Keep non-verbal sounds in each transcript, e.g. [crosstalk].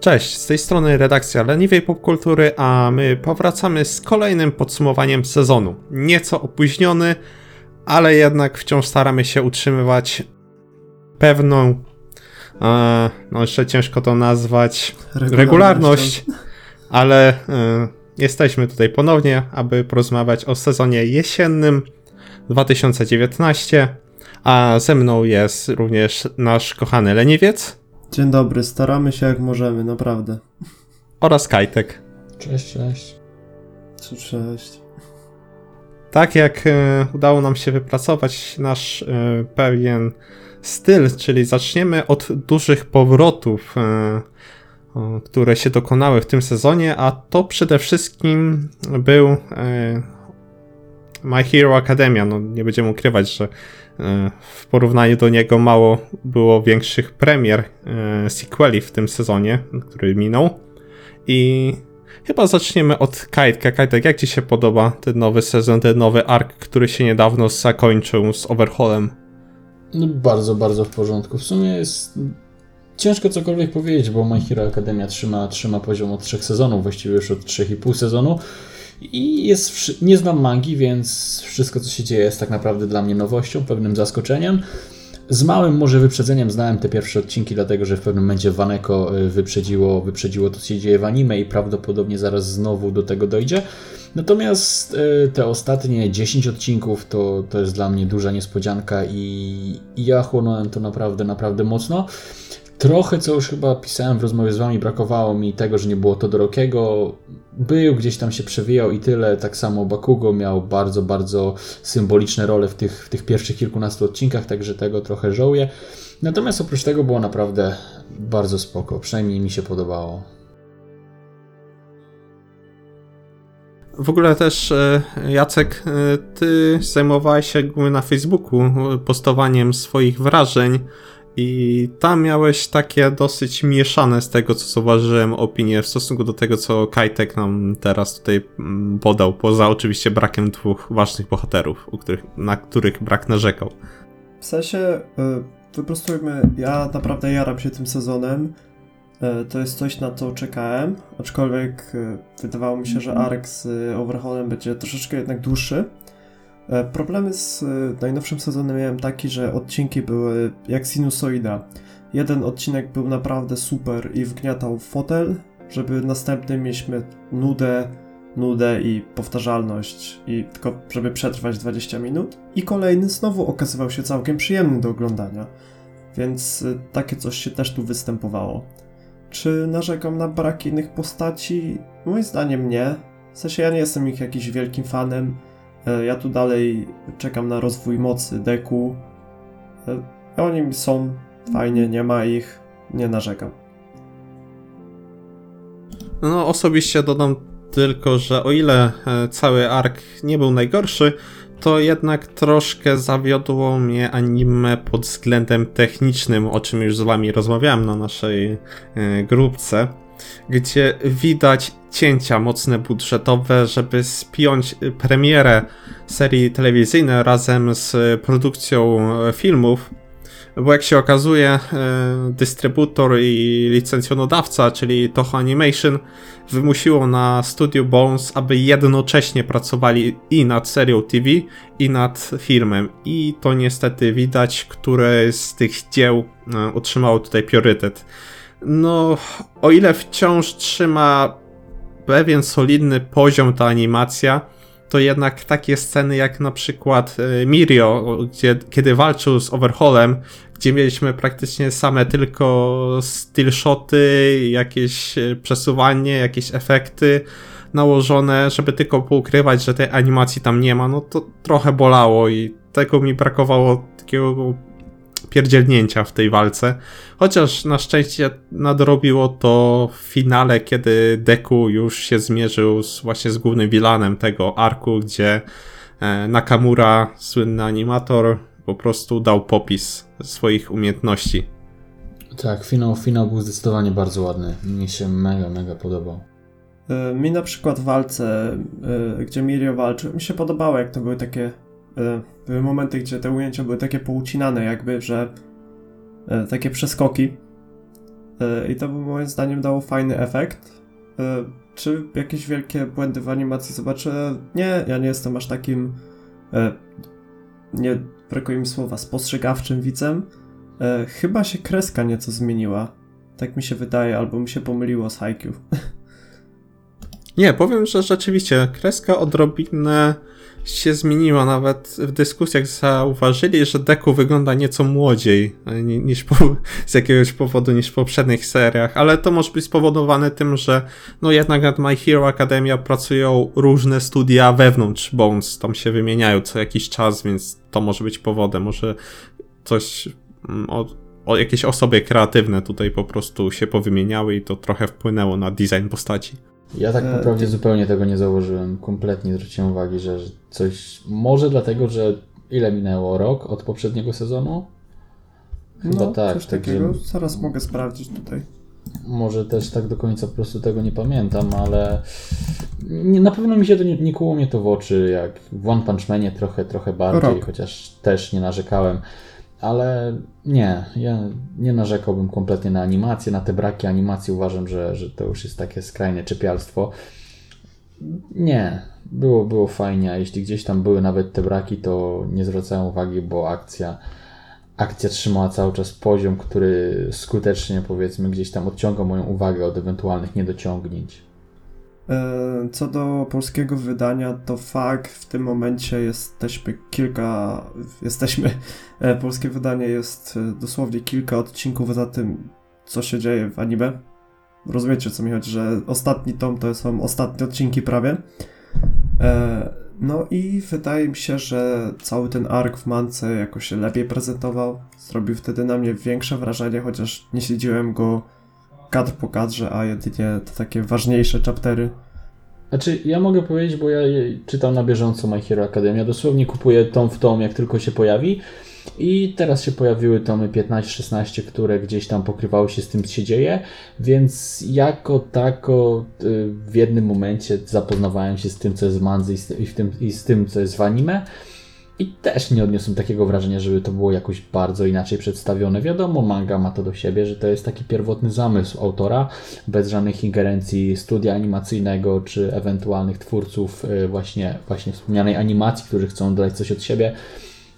Cześć, z tej strony redakcja Leniwej Popkultury, a my powracamy z kolejnym podsumowaniem sezonu. Nieco opóźniony, ale jednak wciąż staramy się utrzymywać pewną, e, no jeszcze ciężko to nazwać, regularność, ale e, jesteśmy tutaj ponownie, aby porozmawiać o sezonie jesiennym 2019, a ze mną jest również nasz kochany leniwiec Dzień dobry, staramy się jak możemy, naprawdę. oraz Kajtek. Cześć, cześć. Co cześć. Tak jak e, udało nam się wypracować nasz e, pewien styl, czyli zaczniemy od dużych powrotów, e, o, które się dokonały w tym sezonie, a to przede wszystkim był e, My Hero Academia. No, nie będziemy ukrywać, że e, w porównaniu do niego mało było większych premier e, sequeli w tym sezonie, który minął. I Chyba zaczniemy od Kajtka. Kajtek, jak ci się podoba ten nowy sezon, ten nowy ark, który się niedawno zakończył z Overhaulem? No, bardzo, bardzo w porządku. W sumie jest ciężko cokolwiek powiedzieć, bo My Hero Academia trzyma, trzyma poziom od trzech sezonów, właściwie już od 3,5 sezonu. I jest, nie znam mangi, więc wszystko co się dzieje jest tak naprawdę dla mnie nowością, pewnym zaskoczeniem. Z małym może wyprzedzeniem znałem te pierwsze odcinki, dlatego że w pewnym momencie Waneko y, wyprzedziło, wyprzedziło to, co się dzieje w anime i prawdopodobnie zaraz znowu do tego dojdzie. Natomiast y, te ostatnie 10 odcinków to, to jest dla mnie duża niespodzianka i, i ja chłonąłem to naprawdę, naprawdę mocno. Trochę, co już chyba pisałem w rozmowie z wami, brakowało mi tego, że nie było Todorokiego. Był, gdzieś tam się przewijał i tyle. Tak samo Bakugo miał bardzo, bardzo symboliczne role w tych, w tych pierwszych kilkunastu odcinkach, także tego trochę żałuję. Natomiast oprócz tego było naprawdę bardzo spoko. Przynajmniej mi się podobało. W ogóle też, e, Jacek, e, ty zajmowałeś się na Facebooku e, postowaniem swoich wrażeń i tam miałeś takie dosyć mieszane z tego, co zauważyłem, opinie w stosunku do tego, co Kajtek nam teraz tutaj mm, podał, poza oczywiście brakiem dwóch ważnych bohaterów, których, na których brak narzekał. W sensie, y, wyprostujmy, ja naprawdę jaram się tym sezonem. Y, To jest coś, na co czekałem, aczkolwiek y, wydawało mi się, że ark z Overhaulem będzie troszeczkę jednak dłuższy. Y, Problemy z y, najnowszym sezonem miałem taki, że odcinki były jak sinusoida. Jeden odcinek był naprawdę super i wgniatał w fotel, żeby następny mieliśmy nudę, nudę i powtarzalność i tylko żeby przetrwać 20 minut i kolejny znowu okazywał się całkiem przyjemny do oglądania. Więc y, takie coś się też tu występowało. Czy narzekam na brak innych postaci? Moim zdaniem nie. W sensie ja nie jestem ich jakiś wielkim fanem. E, Ja tu dalej czekam na rozwój mocy Deku. E, Oni są fajnie, nie ma ich, nie narzekam. No, osobiście dodam tylko, że o ile e, cały ark nie był najgorszy, to jednak troszkę zawiodło mnie anime pod względem technicznym, o czym już z wami rozmawiałem na naszej grupce, gdzie widać cięcia mocne budżetowe, żeby spiąć e, premierę serii telewizyjnej razem z e, produkcją e, filmów. Bo jak się okazuje, dystrybutor i licencjonodawca, czyli Toho Animation, wymusiło na Studio Bones, aby jednocześnie pracowali i nad serią TV, i nad filmem. I to niestety widać, które z tych dzieł otrzymało tutaj priorytet. No, o ile wciąż trzyma pewien solidny poziom ta animacja, to jednak takie sceny jak na przykład e, Mirio, gdzie, kiedy walczył z Overhaulem, gdzie mieliśmy praktycznie same tylko still shoty, jakieś e, przesuwanie, jakieś efekty nałożone, żeby tylko poukrywać, że tej animacji tam nie ma, no to trochę bolało i tego mi brakowało takiego pierdzielnięcia w tej walce. Chociaż na szczęście nadrobiło to w finale, kiedy Deku już się zmierzył z, właśnie z głównym vilanem tego arku, gdzie e, Nakamura, słynny animator, po prostu dał popis swoich umiejętności. Tak, finał, finał był zdecydowanie bardzo ładny. Mi się mega, mega podobał. Y, Mi na przykład w walce, y, gdzie Mirio walczył, mi się podobało, jak to były takie były momenty, gdzie te ujęcia były takie poucinane, jakby, że y, takie przeskoki. E, I to by moim zdaniem dało fajny efekt. E, Czy jakieś wielkie błędy w animacji zobaczę? Nie, ja nie jestem aż takim, e, nie brakuje mi słowa, spostrzegawczym widzem. E, Chyba się kreska nieco zmieniła. Tak mi się wydaje, albo mi się pomyliło z Haikyuu. [laughs] Nie, powiem, że rzeczywiście kreska odrobinę się zmieniła. Nawet w dyskusjach zauważyli, że Deku wygląda nieco młodziej e, ni- niż po, z jakiegoś powodu niż w poprzednich seriach, ale to może być spowodowane tym, że no jednak nad My Hero Academia pracują różne studia wewnątrz Bones, tam się wymieniają co jakiś czas, więc to może być powodem. Może coś mm, o, o jakieś osoby kreatywne tutaj po prostu się powymieniały i to trochę wpłynęło na design postaci. Ja tak E, naprawdę ty- zupełnie tego nie zauważyłem. Kompletnie nie zwróciłem uwagi, że coś. Może dlatego, że ile minęło? Rok od poprzedniego sezonu? Chyba no, tak. coś Także takiego. Zaraz mogę sprawdzić tutaj. może też tak do końca po prostu tego nie pamiętam, ale nie, na pewno mi się to nie, nie kuło mnie to w oczy, jak w One Punch Manie trochę, trochę bardziej, Rok. chociaż też nie narzekałem. Ale nie, ja nie narzekałbym kompletnie na animację, na te braki animacji. Uważam, że, że to już jest takie skrajne czepialstwo. Nie, było, było fajnie, a jeśli gdzieś tam były nawet te braki, to nie zwracałem uwagi, bo akcja, akcja trzymała cały czas poziom, który skutecznie, powiedzmy, gdzieś tam odciągał moją uwagę od ewentualnych niedociągnięć. E, Co do polskiego wydania, to fakt w tym momencie jesteśmy kilka. Jesteśmy. [laughs] e, Polskie wydanie jest e, dosłownie kilka odcinków za tym, co się dzieje w anime. Rozumiecie, co mi chodzi, że ostatni tom to są ostatnie odcinki prawie. No i wydaje mi się, że cały ten ark w mance jakoś się lepiej prezentował. Zrobił wtedy na mnie większe wrażenie, chociaż nie śledziłem go kadr po kadrze, a jedynie te takie ważniejsze chaptery. Znaczy, ja mogę powiedzieć, bo ja czytam na bieżąco My Hero Academia. Dosłownie kupuję tom w tom, jak tylko się pojawi. I teraz się pojawiły tomy 15-16, które gdzieś tam pokrywały się z tym, co się dzieje, więc jako tako y, w jednym momencie zapoznawałem się z tym, co jest w mandze i z, tym, i z tym, co jest w anime. I też nie odniosłem takiego wrażenia, żeby to było jakoś bardzo inaczej przedstawione. Wiadomo, manga ma to do siebie, że to jest taki pierwotny zamysł autora, bez żadnych ingerencji studia animacyjnego czy ewentualnych twórców y, właśnie, właśnie wspomnianej animacji, którzy chcą dodać coś od siebie.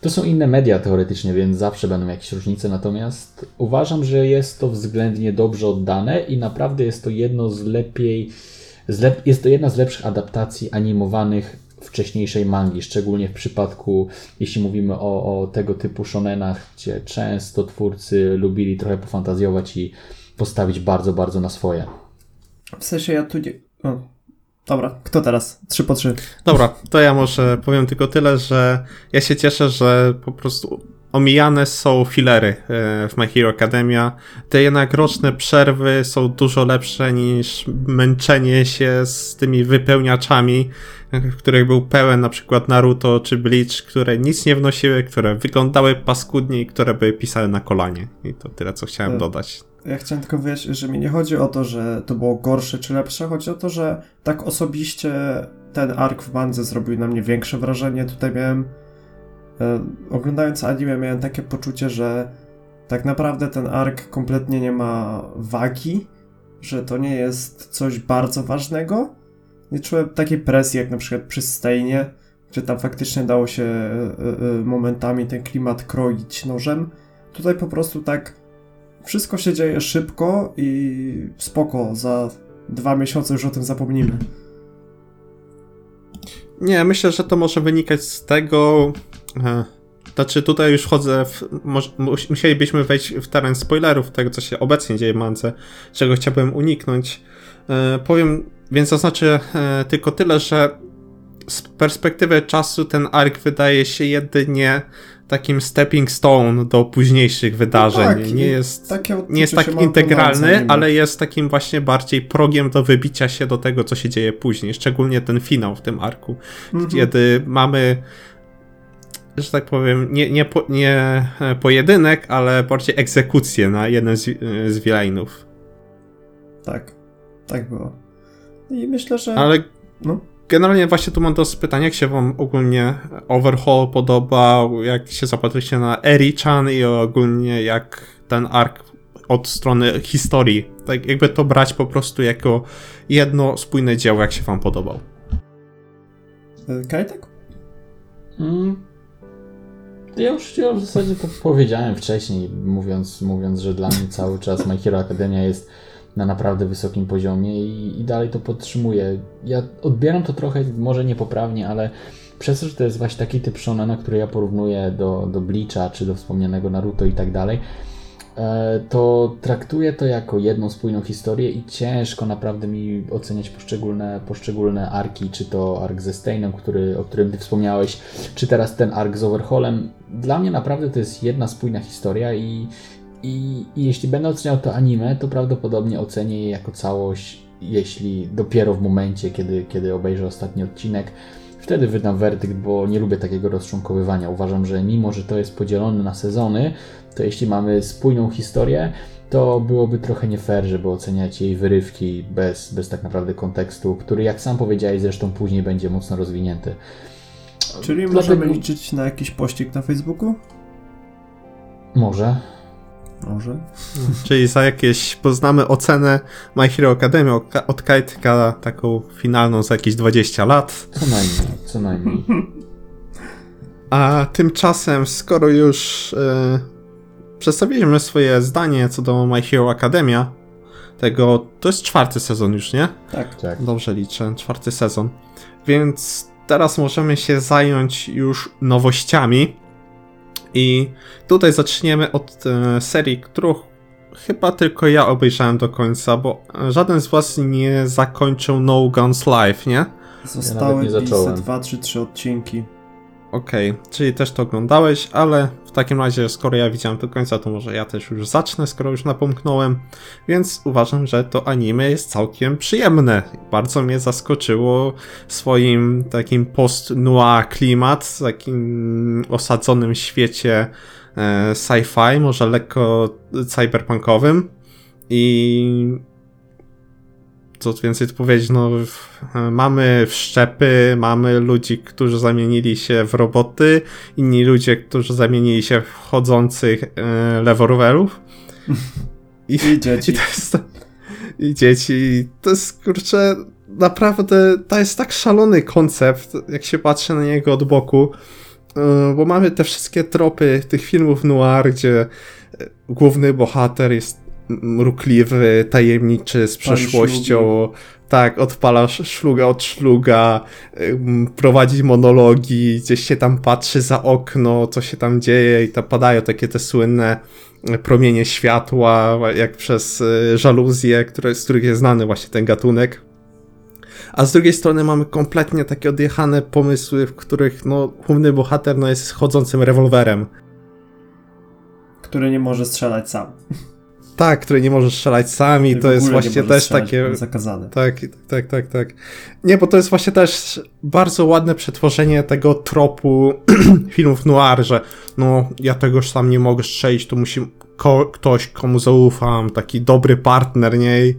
To są inne media teoretycznie, więc zawsze będą jakieś różnice, natomiast uważam, że jest to względnie dobrze oddane i naprawdę jest to jedno z lepiej, z lep, jest to jedna z lepszych adaptacji animowanych wcześniejszej mangi, szczególnie w przypadku, jeśli mówimy o, o tego typu shonenach, gdzie często twórcy lubili trochę pofantazjować i postawić bardzo, bardzo na swoje. W sensie ja tu nie... O. Dobra, kto teraz? Trzy po trzy. Dobra, to ja może powiem tylko tyle, że ja się cieszę, że po prostu omijane są filery e, w My Hero Academia. Te jednak roczne przerwy są dużo lepsze niż męczenie się z tymi wypełniaczami, e, w których był pełen na przykład Naruto czy Bleach, które nic nie wnosiły, które wyglądały paskudnie i które były pisane na kolanie. I to tyle, co chciałem E, dodać. Ja chciałem tylko wyjaśnić, że mi nie chodzi o to, że to było gorsze czy lepsze, chodzi o to, że tak osobiście ten ark w bandze zrobił na mnie większe wrażenie. Tutaj miałem, oglądając anime, miałem takie poczucie, że tak naprawdę ten ark kompletnie nie ma wagi, że to nie jest coś bardzo ważnego. Nie czułem takiej presji jak na przykład przy Steinie, gdzie tam faktycznie dało się e, e, momentami ten klimat kroić nożem. Tutaj po prostu tak wszystko się dzieje szybko i spoko, za dwa miesiące już o tym zapomnimy. Nie, myślę, że to może wynikać z tego. Znaczy, tutaj już wchodzę w. Moż, musielibyśmy wejść w teren spoilerów tego, co się obecnie dzieje w Mance, czego chciałbym uniknąć. E, powiem, więc zaznaczę e, tylko tyle, że z perspektywy czasu ten ark wydaje się jedynie takim stepping stone do późniejszych wydarzeń. tak, nie jest nie jest tak integralny, ale jest takim właśnie bardziej progiem do wybicia się do tego, co się dzieje później. Szczególnie ten finał w tym arku, Mhm. kiedy mamy, że tak powiem, nie, nie, po, nie e, pojedynek, ale bardziej egzekucję na jeden z, z villainów. Tak, tak było. I myślę, że... Ale No. generalnie właśnie tu mam do pytania, jak się wam ogólnie Overhaul podobał, jak się zapatrzycie na Eri-chan i ogólnie jak ten ark od strony historii. Tak jakby to brać po prostu jako jedno spójne dzieło, jak się wam podobał. Y, Kajtek? Mm. Ja już, ja w zasadzie to powiedziałem wcześniej, mówiąc, mówiąc, że dla mnie cały czas My Hero Academia jest na naprawdę wysokim poziomie i, i dalej to podtrzymuję. Ja odbieram to trochę, może niepoprawnie, ale przez to, że to jest właśnie taki typ shonena, który ja porównuję do, do Bleacha, czy do wspomnianego Naruto i tak dalej, to traktuję to jako jedną spójną historię i ciężko naprawdę mi oceniać poszczególne, poszczególne arki, czy to ark ze Steinem, który, o którym Ty wspomniałeś, czy teraz ten ark z Overhaulem. Dla mnie naprawdę to jest jedna spójna historia i, i, i jeśli będę oceniał to anime, to prawdopodobnie ocenię je jako całość, jeśli dopiero w momencie, kiedy, kiedy obejrzę ostatni odcinek, wtedy wydam werdykt, bo nie lubię takiego rozczłonkowywania. Uważam, że mimo, że to jest podzielone na sezony, to jeśli mamy spójną historię, to byłoby trochę nie fair, żeby oceniać jej wyrywki bez, bez tak naprawdę kontekstu, który jak sam powiedziałeś zresztą później będzie mocno rozwinięty. Czyli Dlatego- możemy liczyć na jakiś pościg na Facebooku? Może. Może. Czyli za jakieś, poznamy ocenę My Hero Academia od, Kajtka, taką finalną za jakieś 20 lat. Co najmniej, co najmniej. A tymczasem, skoro już e, przedstawiliśmy swoje zdanie co do My Hero Academia, tego, to jest czwarty sezon już, nie? Tak. Tak. Dobrze liczę, czwarty sezon. Więc teraz możemy się zająć już nowościami. I tutaj zaczniemy od e, serii, którą chyba tylko ja obejrzałem do końca, bo żaden z was nie zakończył No Guns Live, nie? Zostały nie mi zacząłem. ze 2 czy 3 odcinki. Okej, czyli też to oglądałeś, ale w takim razie, skoro ja widziałem do końca, to może ja też już zacznę, skoro już napomknąłem. Więc uważam, że to anime jest całkiem przyjemne. Bardzo mnie zaskoczyło swoim takim post-noir klimat, takim osadzonym świecie e, sci-fi, może lekko cyberpunkowym. I co więcej tu powiedzieć, no mamy wszczepy, mamy ludzi, którzy zamienili się w roboty, inni ludzie, którzy zamienili się w chodzących e, leworwerów. I, I dzieci. I to jest, I dzieci. To jest, kurczę, naprawdę, to jest tak szalony koncept, jak się patrzy na niego od boku, e, bo mamy te wszystkie tropy tych filmów noir, gdzie e, główny bohater jest mrukliwy, tajemniczy, z przeszłością, tak, odpala sz- szluga od szluga, prowadzi monologi, gdzieś się tam patrzy za okno, co się tam dzieje i to padają takie te słynne y, promienie światła, jak przez y, żaluzje, które, z których jest znany właśnie ten gatunek. A z drugiej strony mamy kompletnie takie odjechane pomysły, w których no, główny bohater no, jest chodzącym rewolwerem. Który nie może strzelać sam. Tak, który nie może strzelać sami, to jest właśnie też takie... Zakazane. Tak, tak, tak, tak. Nie, bo to jest właśnie też bardzo ładne przetworzenie tego tropu [clears throat] filmów noir, że no, ja tegoż sam nie mogę strzelić, to musi ko- ktoś, komu zaufam, taki dobry partner, nie? I,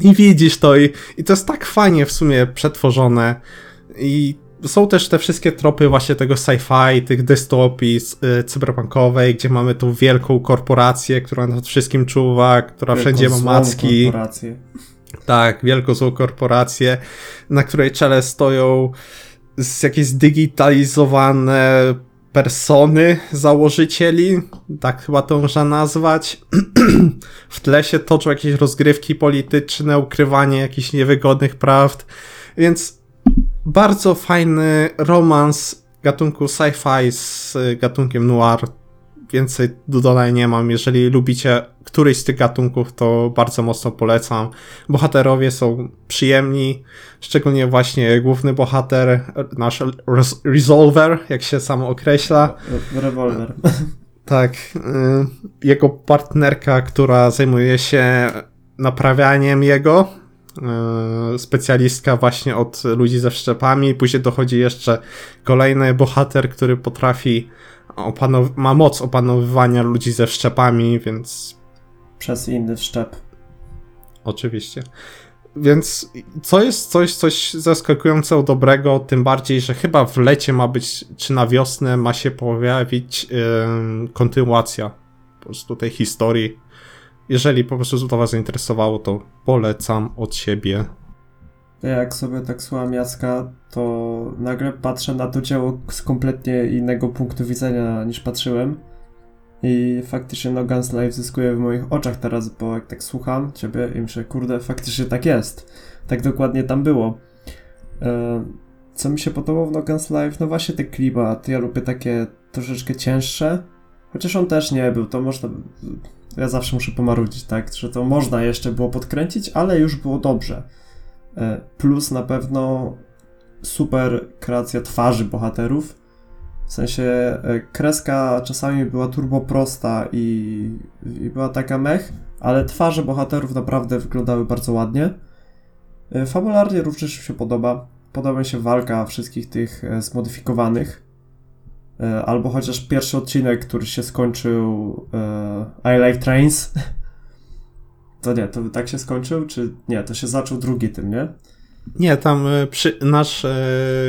i widzisz to i, i to jest tak fajnie w sumie przetworzone i są też te wszystkie tropy właśnie tego sci-fi, tych dystopii y, cyberpunkowej, gdzie mamy tą wielką korporację, która nad wszystkim czuwa, która Wielką wszędzie ma macki. korporację. Tak, wielką złą korporację, na której czele stoją z jakieś zdigitalizowane persony założycieli, tak chyba to można nazwać. [clears throat] w tle się toczą jakieś rozgrywki polityczne, ukrywanie jakichś niewygodnych prawd, więc bardzo fajny romans gatunku sci-fi z y, gatunkiem noir. Więcej do dodania nie mam. Jeżeli lubicie któryś z tych gatunków, to bardzo mocno polecam. Bohaterowie są przyjemni, szczególnie właśnie główny bohater, nasz res- Resolver, jak się sam określa. Re- Rewolwer. [laughs] Tak, y, jego partnerka, która zajmuje się naprawianiem jego, specjalistka właśnie od ludzi ze wszczepami, później dochodzi jeszcze kolejny bohater, który potrafi opanow- ma moc opanowywania ludzi ze wszczepami, więc Przez inny wszczep. Oczywiście. Więc co jest coś, coś zaskakująco dobrego, tym bardziej, że chyba w lecie ma być, czy na wiosnę ma się pojawić ym, kontynuacja po prostu tej historii. Jeżeli po prostu to Was zainteresowało, to polecam od siebie. Jak sobie tak słucham Jacka, to nagle patrzę na to dzieło z kompletnie innego punktu widzenia niż patrzyłem. I faktycznie no Guns Life zyskuje w moich oczach teraz, bo jak tak słucham ciebie i myślę, kurde, faktycznie tak jest. Tak dokładnie tam było. E, co mi się podobało w No Guns Life? No właśnie ten klimat. Ja lubię takie troszeczkę cięższe. Chociaż on też nie był, to można... Ja zawsze muszę pomarudzić, tak? Że to można jeszcze było podkręcić, ale już było dobrze. E, plus na pewno super kreacja twarzy bohaterów. W sensie e, kreska czasami była turbo prosta i, i była taka mech, ale twarze bohaterów naprawdę wyglądały bardzo ładnie. E, fabularnie również mi się podoba. Podoba mi się walka wszystkich tych zmodyfikowanych. Albo chociaż pierwszy odcinek, który się skończył I Like Trains. [laughs] To nie, to tak się skończył, czy nie? To się zaczął drugi tym, nie? Nie, tam e, przy, nasz e,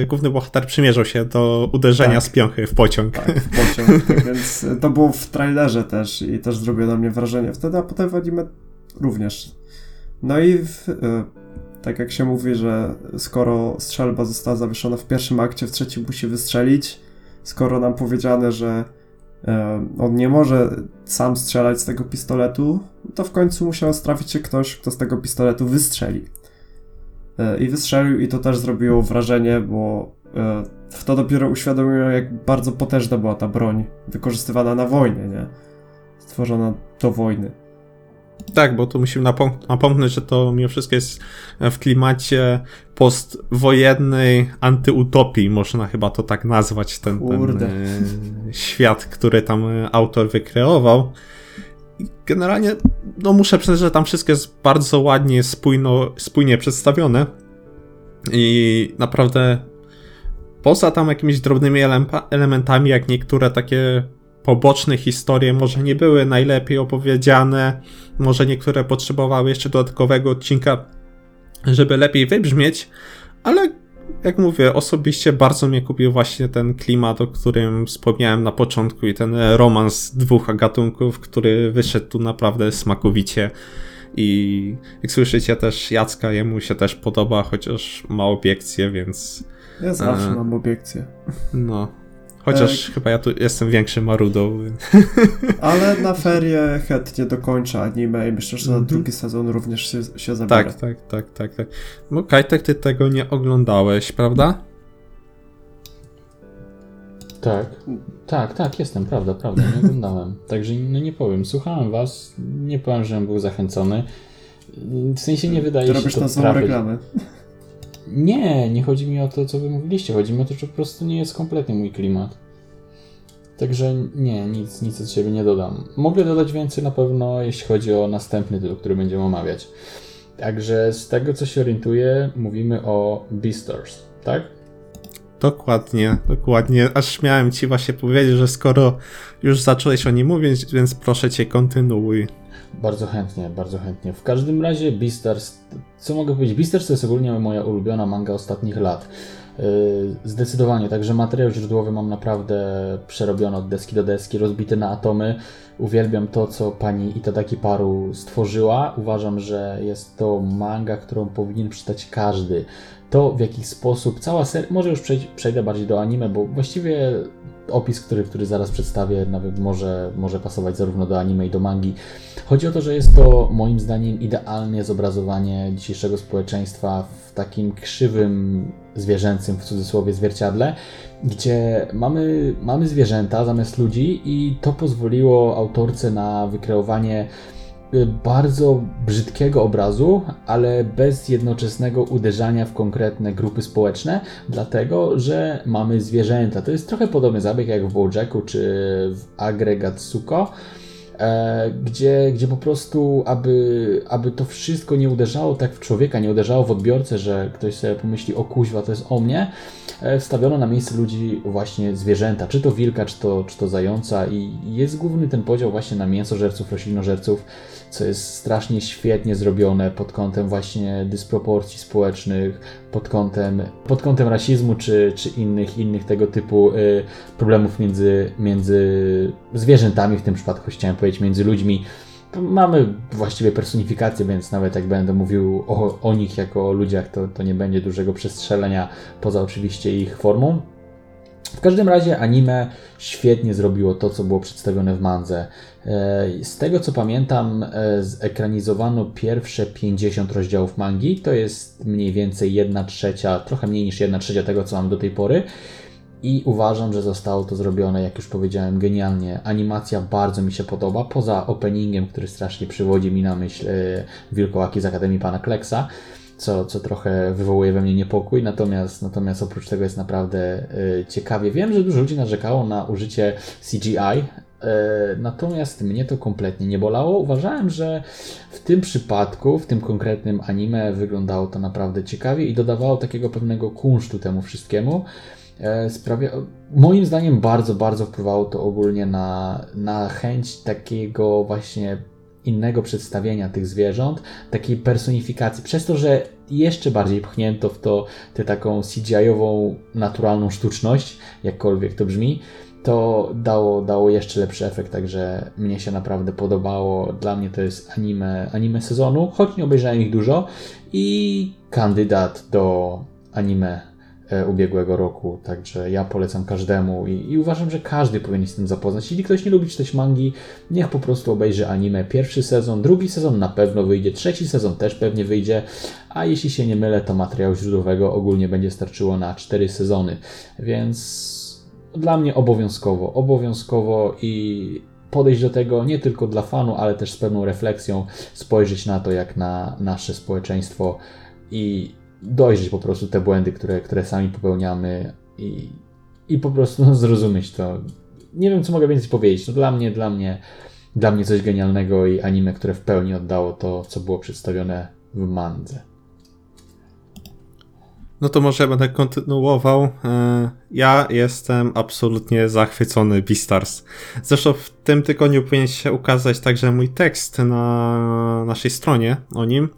główny bohater przymierzał się do uderzenia tak. z piąchy w pociąg. Tak, w pociąg, [laughs] tak, więc to było w trailerze też i też zrobiło na mnie wrażenie wtedy, a potem w anime również. No i w, e, tak jak się mówi, że skoro strzelba została zawieszona w pierwszym akcie, w trzecim musi wystrzelić, skoro nam powiedziane, że on nie może sam strzelać z tego pistoletu, to w końcu musiał strafić się ktoś, kto z tego pistoletu wystrzeli. E, I wystrzelił i to też zrobiło wrażenie, bo e, w to dopiero uświadomiło, jak bardzo potężna była ta broń wykorzystywana na wojnie, nie? Stworzona do wojny. Tak, bo tu musimy napom- napomknąć, że to mimo wszystko jest w klimacie postwojennej antyutopii, można chyba to tak nazwać, ten, ten e, świat, który tam autor wykreował. I generalnie, no muszę przyznać, że tam wszystko jest bardzo ładnie, spójno, spójnie przedstawione i naprawdę poza tam jakimiś drobnymi elementami, jak niektóre takie poboczne historie może nie były najlepiej opowiedziane, może niektóre potrzebowały jeszcze dodatkowego odcinka, żeby lepiej wybrzmieć, ale jak mówię, osobiście bardzo mnie kupił właśnie ten klimat, o którym wspomniałem na początku i ten romans dwóch gatunków, który wyszedł tu naprawdę smakowicie. I jak słyszycie też Jacka, jemu się też podoba, chociaż ma obiekcje, więc... Ja zawsze e... mam obiekcje. No, Chociaż e... chyba ja tu jestem większym marudą. [laughs] Ale na ferie chętnie dokończę anime i myślę, że na mhm. drugi sezon również się, się zabiorę. Tak, tak, tak, tak. tak. No Kajtek, ty tego nie oglądałeś, prawda? Tak, tak, tak, jestem, prawda, prawda, nie oglądałem. [laughs] Także no nie powiem, słuchałem was, nie powiem, że był zachęcony. W sensie nie wydaje się to na reklamę. Nie, nie chodzi mi o to, co wy mówiliście. Chodzi mi o to, że po prostu nie jest kompletnie mój klimat. Także nie, nic, nic od siebie nie dodam. Mogę dodać więcej na pewno, jeśli chodzi o następny tytuł, który będziemy omawiać. Także z tego, co się orientuję, mówimy o Beastars, tak? Dokładnie, dokładnie. Aż miałem ci właśnie powiedzieć, że skoro już zacząłeś o nim mówić, więc proszę cię, kontynuuj. Bardzo chętnie, bardzo chętnie. W każdym razie Beastars, co mogę powiedzieć? Beastars to jest ogólnie moja ulubiona manga ostatnich lat. Yy, zdecydowanie, także materiał źródłowy mam naprawdę przerobiony od deski do deski, rozbity na atomy. Uwielbiam to, co pani Itadaki Paru stworzyła. Uważam, że jest to manga, którą powinien przeczytać każdy. To w jaki sposób cała seria, może już przejdę bardziej do anime, bo właściwie opis, który, który zaraz przedstawię, nawet może, może pasować zarówno do anime i do mangi. Chodzi o to, że jest to moim zdaniem idealne zobrazowanie dzisiejszego społeczeństwa w takim krzywym, zwierzęcym w cudzysłowie zwierciadle, gdzie mamy, mamy zwierzęta zamiast ludzi i to pozwoliło autorce na wykreowanie bardzo brzydkiego obrazu, ale bez jednoczesnego uderzania w konkretne grupy społeczne, dlatego że mamy zwierzęta. To jest trochę podobny zabieg jak w Bojacku czy w Agregatsuko. E, gdzie, gdzie po prostu, aby, aby to wszystko nie uderzało tak w człowieka, nie uderzało w odbiorcę, że ktoś sobie pomyśli, o kuźwa, to jest o mnie, e, wstawiono na miejsce ludzi właśnie zwierzęta, czy to wilka, czy to, czy to zająca i jest główny ten podział właśnie na mięsożerców, roślinożerców, co jest strasznie świetnie zrobione pod kątem właśnie dysproporcji społecznych, pod kątem, pod kątem rasizmu czy, czy innych, innych tego typu y, problemów między, między zwierzętami, w tym przypadku chciałem powiedzieć między ludźmi. mamy właściwie personifikację, więc nawet jak będę mówił o, o nich jako o ludziach, to, to nie będzie dużego przestrzelenia poza oczywiście ich formą. W każdym razie anime świetnie zrobiło to, co było przedstawione w mandze. E, z tego co pamiętam, e, zekranizowano pierwsze 50 rozdziałów mangi. To jest mniej więcej 1 trzecia, trochę mniej niż 1 trzecia tego, co mam do tej pory. I uważam, że zostało to zrobione, jak już powiedziałem, genialnie. Animacja bardzo mi się podoba, poza openingiem, który strasznie przywodzi mi na myśl e, Wilkołaki z Akademii Pana Kleksa co, co trochę wywołuje we mnie niepokój, natomiast, natomiast oprócz tego jest naprawdę y, ciekawie. Wiem, że dużo ludzi narzekało na użycie CGI, y, natomiast mnie to kompletnie nie bolało. Uważałem, że w tym przypadku, w tym konkretnym anime wyglądało to naprawdę ciekawie i dodawało takiego pewnego kunsztu temu wszystkiemu. E, sprawia, moim zdaniem bardzo, bardzo wpływało to ogólnie na, na chęć takiego właśnie innego przedstawienia tych zwierząt, takiej personifikacji, przez to, że jeszcze bardziej pchnięto w to tę taką CGI-ową, naturalną sztuczność, jakkolwiek to brzmi, to dało, dało jeszcze lepszy efekt, także mnie się naprawdę podobało. Dla mnie to jest anime, anime sezonu, choć nie obejrzałem ich dużo i kandydat do anime ubiegłego roku, także ja polecam każdemu i, i, uważam, że każdy powinien się z tym zapoznać. Jeśli ktoś nie lubi czytać mangi, niech po prostu obejrzy anime. Pierwszy sezon, drugi sezon na pewno wyjdzie, trzeci sezon też pewnie wyjdzie, a jeśli się nie mylę, to materiału źródłowego ogólnie będzie starczyło na cztery sezony, więc dla mnie obowiązkowo, obowiązkowo i podejść do tego nie tylko dla fanu, ale też z pewną refleksją, spojrzeć na to, jak na nasze społeczeństwo i dojrzeć po prostu te błędy, które, które sami popełniamy i, i po prostu no, zrozumieć to. Nie wiem, co mogę więcej powiedzieć. No, dla mnie, dla mnie, dla mnie coś genialnego i anime, które w pełni oddało to, co było przedstawione w mandze. No to może będę kontynuował. E, ja jestem absolutnie zachwycony Beastars. Zresztą w tym tygodniu powinien się ukazać także mój tekst na naszej stronie o nim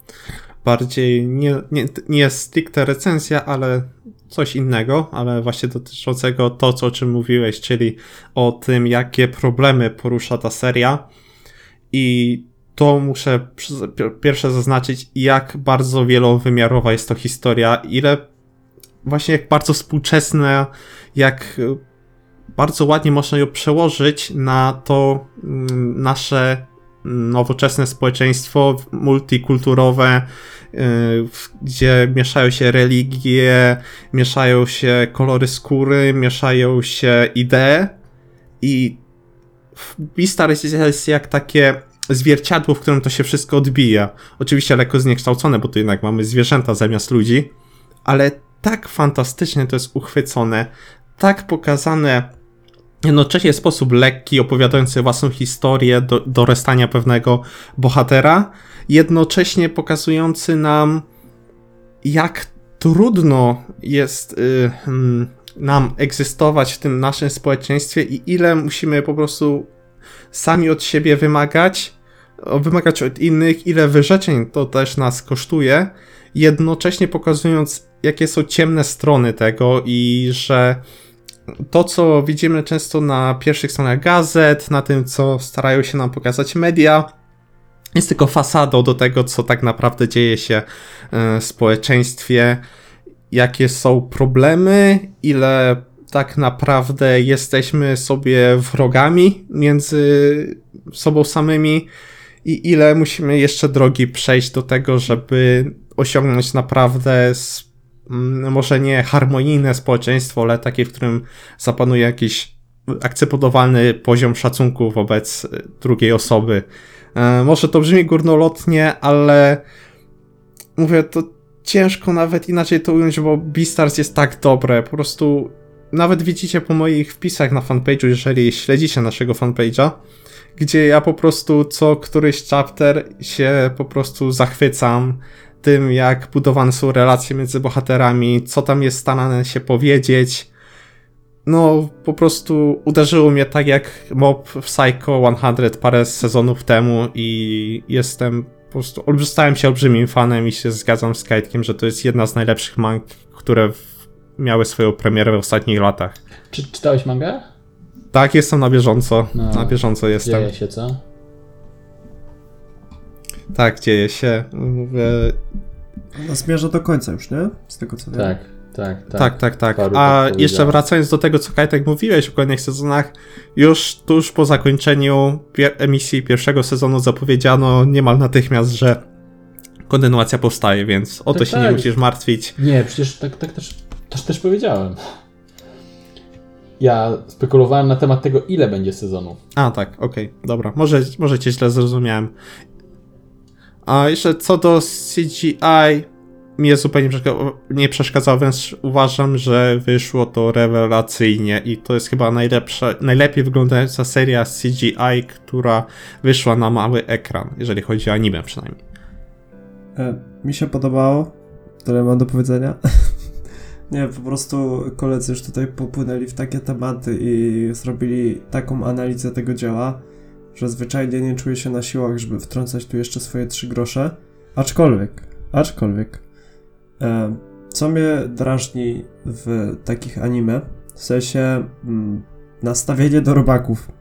bardziej nie, nie, nie jest stricte recenzja, ale coś innego, ale właśnie dotyczącego to, co, o czym mówiłeś, czyli o tym, jakie problemy porusza ta seria. I to muszę pierwsze zaznaczyć, jak bardzo wielowymiarowa jest to historia, ile właśnie jak bardzo współczesna, jak bardzo ładnie można ją przełożyć na to mm, nasze nowoczesne społeczeństwo multikulturowe, y, gdzie mieszają się religie, mieszają się kolory skóry, mieszają się idee i Beastar jest jak takie zwierciadło, w którym to się wszystko odbija. Oczywiście lekko zniekształcone, bo tu jednak mamy zwierzęta zamiast ludzi, ale tak fantastycznie to jest uchwycone, tak pokazane jednocześnie sposób lekki, opowiadający własną historię do, do restania pewnego bohatera, jednocześnie pokazujący nam, jak trudno jest y, mm, nam egzystować w tym naszym społeczeństwie i ile musimy po prostu sami od siebie wymagać, wymagać od innych, ile wyrzeczeń to też nas kosztuje, jednocześnie pokazując, jakie są ciemne strony tego i że to, co widzimy często na pierwszych stronach gazet, na tym, co starają się nam pokazać media, jest tylko fasadą do tego, co tak naprawdę dzieje się e, w społeczeństwie, jakie są problemy, ile tak naprawdę jesteśmy sobie wrogami między sobą samymi i ile musimy jeszcze drogi przejść do tego, żeby osiągnąć naprawdę Mm, może nie harmonijne społeczeństwo, ale takie, w którym zapanuje jakiś akceptowalny poziom szacunku wobec drugiej osoby. E, może to brzmi górnolotnie, ale mówię, to ciężko nawet inaczej to ująć, bo Beastars jest tak dobre, po prostu nawet widzicie po moich wpisach na fanpage'u, jeżeli śledzicie naszego fanpage'a, gdzie ja po prostu co któryś chapter się po prostu zachwycam, tym, jak budowane są relacje między bohaterami, co tam jest starane się powiedzieć. No, po prostu uderzyło mnie tak jak Mob w Psycho 100 parę sezonów temu i jestem po prostu, stałem się olbrzymim fanem i się zgadzam z Kajtkiem, że to jest jedna z najlepszych mang, które miały swoją premierę w ostatnich latach. Czy czytałeś mangę? Tak, jestem na bieżąco. No, na bieżąco jestem. Dzieje się co? Tak, dzieje się. Mówię, Ona zmierza do końca już, nie? Z tego co wiem. Tak, tak, tak. Tak, tak, tak. Paru A tak jeszcze wracając do tego, co Kajtek mówiłeś o kolejnych sezonach, już tuż po zakończeniu pier- emisji pierwszego sezonu zapowiedziano niemal natychmiast, że kontynuacja powstaje, więc o to Tak, się nie tak. musisz martwić. Nie, przecież tak, tak też, też, też powiedziałem. Ja spekulowałem na temat tego, ile będzie sezonów. A, tak, okej, dobra. Może, może cię źle zrozumiałem. A jeszcze co do CGI, mnie zupełnie nie przeszkadzało, więc uważam, że wyszło to rewelacyjnie i to jest chyba najlepsza, najlepiej wyglądająca seria CGI, która wyszła na mały ekran, jeżeli chodzi o anime przynajmniej. E, mi się podobało. Tyle mam do powiedzenia. [laughs] Nie, po prostu koledzy już tutaj popłynęli w takie tematy i zrobili taką analizę tego dzieła, że zwyczajnie nie czuję się na siłach, żeby wtrącać tu jeszcze swoje trzy grosze. Aczkolwiek, aczkolwiek, co mnie drażni w takich anime, w sensie mm, nastawienie do robaków.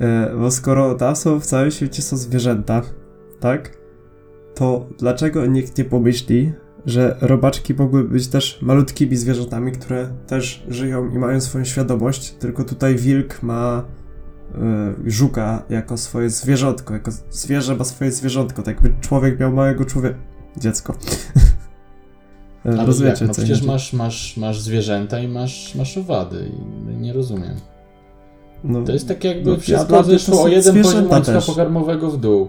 E, bo skoro tam są w całym świecie są zwierzęta, tak? to dlaczego nikt nie pomyśli, że robaczki mogły być też malutkimi zwierzętami, które też żyją i mają swoją świadomość, tylko tutaj wilk ma y, żuka jako swoje zwierzątko, jako zwierzę ma swoje zwierzątko, tak jakby człowiek miał małego człowieka, dziecko. [laughs] Ale jak? Rozumiecie, No co przecież masz, masz, masz zwierzęta i masz, masz owady. I nie rozumiem. No, To jest tak jakby No, wszystko są o jeden poziom łańcucha pokarmowego w dół.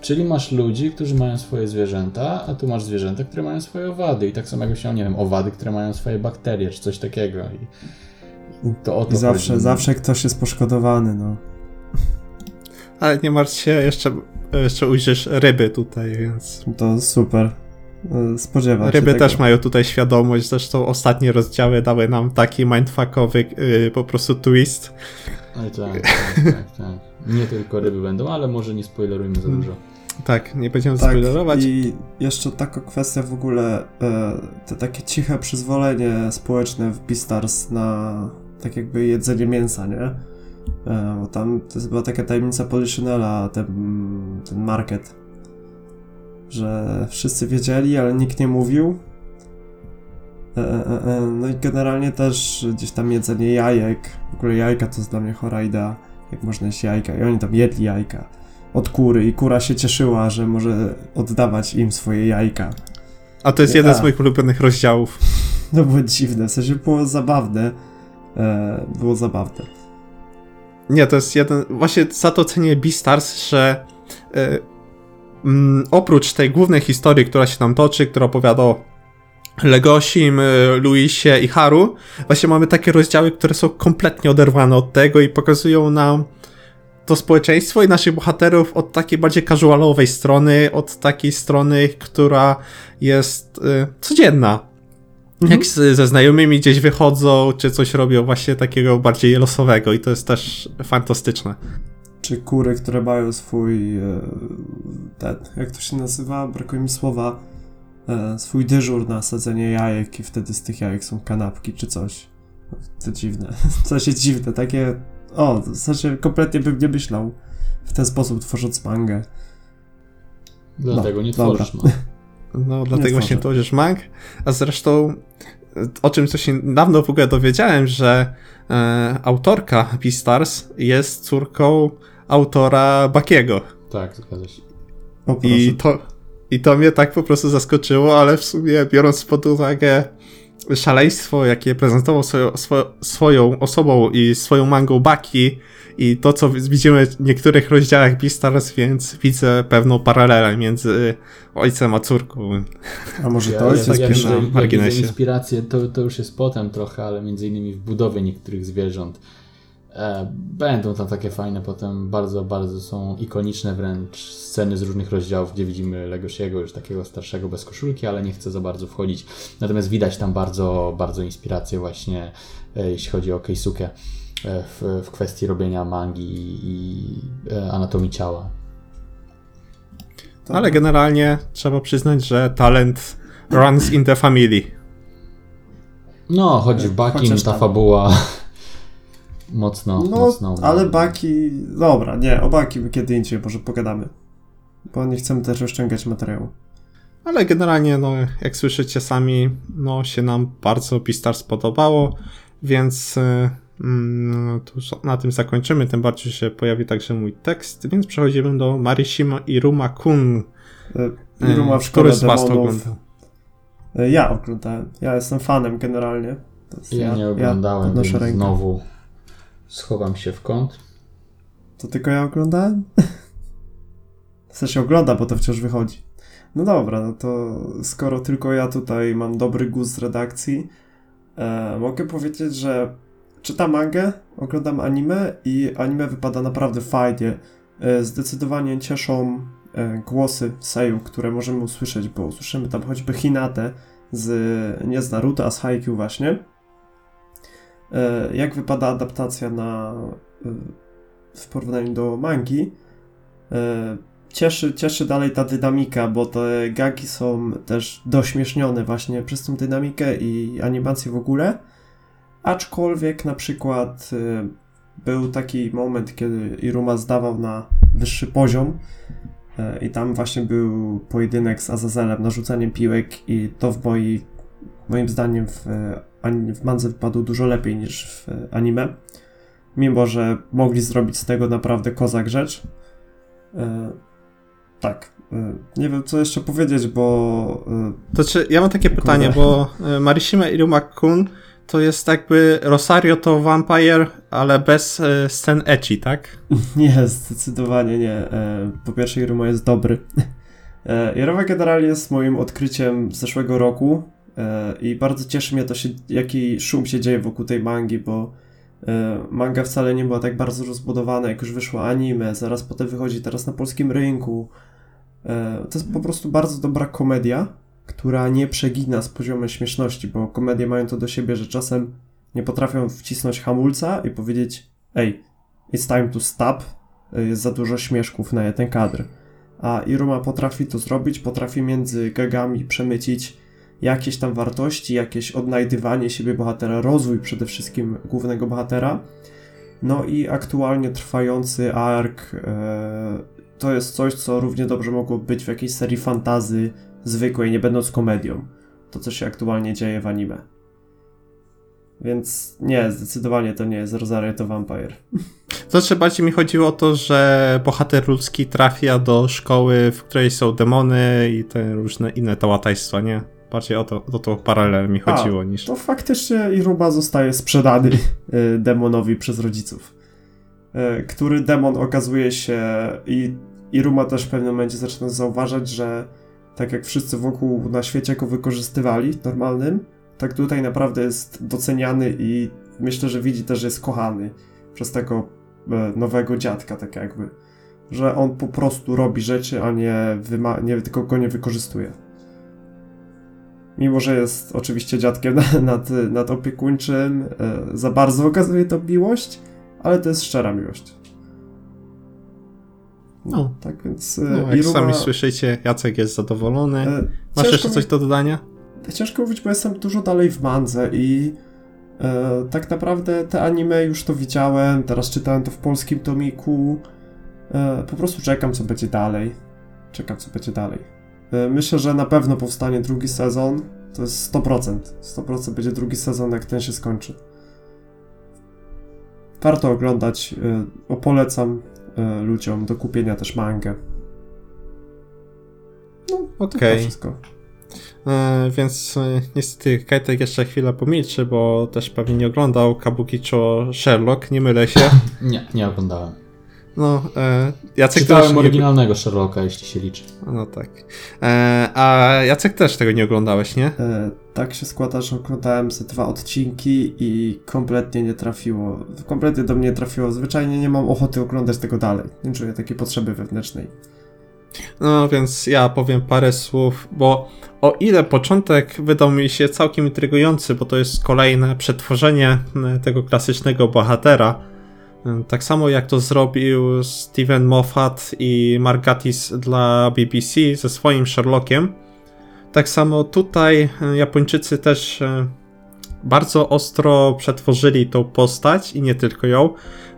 Czyli masz ludzi, którzy mają swoje zwierzęta, a tu masz zwierzęta, które mają swoje owady. I tak samo jakby się, nie wiem, owady, które mają swoje bakterie, czy coś takiego. I, i to o to I zawsze, chodzi. zawsze ktoś jest poszkodowany, no. Ale nie martw się, jeszcze, jeszcze ujrzysz ryby tutaj, więc... To super. Spodziewam się Ryby tego. też mają tutaj świadomość, zresztą ostatnie rozdziały dały nam taki mindfuckowy yy, po prostu twist. Ale tak, tak, tak, tak. Nie tylko ryby będą, ale może nie spoilerujmy za dużo. Tak, nie będziemy Tak, spoilerować. i jeszcze taka kwestia w ogóle, e, te takie ciche przyzwolenie społeczne w Beastars na tak jakby jedzenie mięsa, nie? E, bo tam to jest była taka tajemnica Poliszynela, ten, ten market, że wszyscy wiedzieli, ale nikt nie mówił. E, e, e, no i generalnie też gdzieś tam jedzenie jajek, w ogóle jajka to jest dla mnie chora idea, jak można jeść jajka i oni tam jedli jajka od kury i kura się cieszyła, że może oddawać im swoje jajka. A to jest Nie, jeden tak. z moich ulubionych rozdziałów. No było dziwne, w sensie było zabawne. E, było zabawne. Nie, to jest jeden. Właśnie za to cenię Beastars, że mm, oprócz tej głównej historii, która się tam toczy, która opowiada o Legosim, e, Luisie i Haru, właśnie mamy takie rozdziały, które są kompletnie oderwane od tego i pokazują nam to społeczeństwo i naszych bohaterów od takiej bardziej casualowej strony, od takiej strony, która jest e, codzienna. Jak z, ze znajomymi gdzieś wychodzą, czy coś robią właśnie takiego bardziej losowego i to jest też fantastyczne. Czy kury, które mają swój. E, ten, jak to się nazywa? Brakuje mi słowa. E, swój dyżur na sadzenie jajek i wtedy z tych jajek są kanapki czy coś. To dziwne. [laughs] W sensie dziwne, takie. O, w sensie kompletnie bym nie myślał w ten sposób tworząc mangę. Dlatego nie dobra. tworzysz ma. No, [laughs] dlatego właśnie tworzę. tworzysz mang. A zresztą o czym co się dawno w ogóle dowiedziałem, że e, autorka Beastars jest córką autora Bakiego. Tak, zgadza się. O. I to, I to mnie tak po prostu zaskoczyło, ale w sumie biorąc pod uwagę szaleństwo, jakie prezentował swoją, swo, swoją osobą i swoją mangą Baki i to, co widzimy w niektórych rozdziałach Beastars, więc widzę pewną paralelę między ojcem a córką. A może Ja, to ja, ojciec tak jak, jak marginesie. widzę inspirację, to, to już jest potem trochę, ale między innymi w budowie niektórych zwierząt. E, będą tam takie fajne potem, bardzo, bardzo są ikoniczne wręcz sceny z różnych rozdziałów, gdzie widzimy Legosiego już takiego starszego bez koszulki, ale nie chcę za bardzo wchodzić. Natomiast widać tam bardzo, bardzo inspirację właśnie, e, jeśli chodzi o Keisuke e, w, w kwestii robienia mangi i, i anatomii ciała. Tak. Ale generalnie trzeba przyznać, że talent runs in the family. No, chodzi w Chociaż ta tam. fabuła mocno, No, mocno. ale Baki. Dobra, nie, o Baki kiedy indziej może pogadamy. bo nie chcemy też oszczędzać materiału. Ale generalnie, no, jak słyszycie sami, no, się nam bardzo Beastars podobało, więc y, mm, to już na tym zakończymy, tym bardziej się pojawi także mój tekst, więc przechodzimy do Marishima Iruma Kun. E, Iruma w szkole Który z was to oglądał? Ja oglądałem. Ja jestem fanem generalnie. Jest- Ja nie oglądałem, podnoszę więc rękę. znowu schowam się w kąt. To tylko ja oglądałem? [laughs] W sensie ogląda, bo to wciąż wychodzi. No dobra, no to skoro tylko ja tutaj mam dobry gust z redakcji, e, mogę powiedzieć, że czytam mangę, oglądam anime i anime wypada naprawdę fajnie. E, zdecydowanie cieszą e, głosy Seiyu, które możemy usłyszeć, bo usłyszymy tam choćby Hinatę z, nie z Naruto, a z Haikyuu właśnie. E, jak wypada adaptacja na e, w porównaniu do mangi. E, Cieszy, cieszy dalej ta dynamika, bo te gagi są też dośmiesznione właśnie przez tą dynamikę i animację w ogóle. Aczkolwiek na przykład był taki moment, kiedy Iruma zdawał na wyższy poziom i tam właśnie był pojedynek z Azazelem, narzucaniem piłek i to w mojej, moim zdaniem w, w mandze wypadło dużo lepiej niż w e, anime mimo że mogli zrobić z tego naprawdę kozak rzecz. E, tak. E, nie wiem, co jeszcze powiedzieć, bo. To czy, ja mam takie pytanie, bo Marishima Iruma Kun to jest jakby Rosario to Vampire, ale bez scen ecchi, tak? [laughs] nie, zdecydowanie nie. Po pierwsze, Iruma jest dobry. [laughs] Iruma generalnie jest moim odkryciem z zeszłego roku i bardzo cieszy mnie to, się, jaki szum się dzieje wokół tej mangi, bo e, manga wcale nie była tak bardzo rozbudowana, jak już wyszło anime, zaraz potem wychodzi teraz na polskim rynku. E, To jest po prostu bardzo dobra komedia, która nie przegina z poziomem śmieszności, bo komedie mają to do siebie, że czasem nie potrafią wcisnąć hamulca i powiedzieć ej, it's time to stop, jest za dużo śmieszków na jeden kadr. A Iruma potrafi to zrobić, potrafi między gagami przemycić jakieś tam wartości, jakieś odnajdywanie siebie bohatera, rozwój przede wszystkim głównego bohatera. No i aktualnie trwający ark e, to jest coś, co równie dobrze mogło być w jakiejś serii fantazy zwykłej, nie będąc komedią. To, co się aktualnie dzieje w anime. Więc nie, zdecydowanie to nie jest Rosario to Vampire. Znaczy bardziej mi chodziło o to, że bohater ludzki trafia do szkoły, w której są demony i te różne inne tałataństwa, nie? Bardziej o to, o to paralel mi A, chodziło niż... To faktycznie Iruba zostaje sprzedany y, [laughs] demonowi przez rodziców. Y, Który demon okazuje się i Iruma też w pewnym momencie zaczyna zauważać, że tak jak wszyscy wokół na świecie go wykorzystywali normalnym, tak tutaj naprawdę jest doceniany i myślę, że widzi też, że jest kochany przez tego e, nowego dziadka, tak jakby. Że on po prostu robi rzeczy, a nie, nie tylko go nie wykorzystuje. Mimo, że jest oczywiście dziadkiem [laughs] na- nad, nad opiekuńczym, e, za bardzo okazuje to miłość, ale to jest szczera miłość. No, No. tak więc No, e, jak Iruma- sami słyszycie, Jacek jest zadowolony. e, Masz jeszcze mi- coś do dodania? Ciężko mówić, bo jestem dużo dalej w mandze i e, tak naprawdę te anime już to widziałem, teraz czytałem to w polskim tomiku. E, po prostu czekam, co będzie dalej. Czekam, co będzie dalej. E, myślę, że na pewno powstanie drugi sezon. To jest 100%. 100% będzie drugi sezon, jak ten się skończy. Warto oglądać. E, o, polecam e, ludziom do kupienia też mangę. No, to Okej. chyba wszystko. E, więc e, niestety Kajtek jeszcze chwilę pomilczy, bo też pewnie nie oglądał Kabukicho Sherlock, nie mylę się. Nie, nie oglądałem. No, e, Jacek Czytałem też nie... oryginalnego Sherlocka, jeśli się liczy. No tak. E, a Jacek też tego nie oglądałeś, nie? E, tak się składa, że oglądałem ze dwa odcinki i kompletnie nie trafiło. Kompletnie do mnie nie trafiło. Zwyczajnie nie mam ochoty oglądać tego dalej. Nie czuję takiej potrzeby wewnętrznej. No więc ja powiem parę słów, bo o ile początek wydał mi się całkiem intrygujący, bo to jest kolejne przetworzenie e, tego klasycznego bohatera, tak samo jak to zrobił Steven Moffat i Margatis dla BBC ze swoim Sherlockiem, tak samo tutaj e, Japończycy też e, bardzo ostro przetworzyli tą postać i nie tylko ją,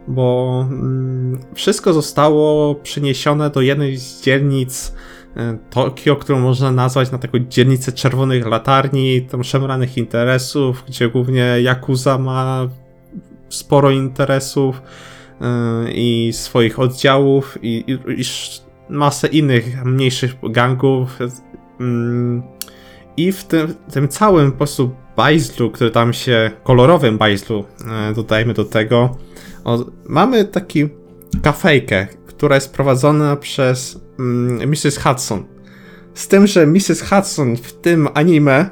bo mm, wszystko zostało przeniesione do jednej z dzielnic e, Tokio, którą można nazwać na taką dzielnicę czerwonych latarni, tam szemranych interesów, gdzie głównie Yakuza ma sporo interesów e, i swoich oddziałów i, i, i masę innych mniejszych gangów. Mm, I w tym, tym całym po prostu bajzlu, który tam się, kolorowym bajzlu, e, dodajmy do tego, o, mamy taki kafejkę, która jest prowadzona przez mm, Mrs. Hudson. Z tym, że Mrs. Hudson w tym anime,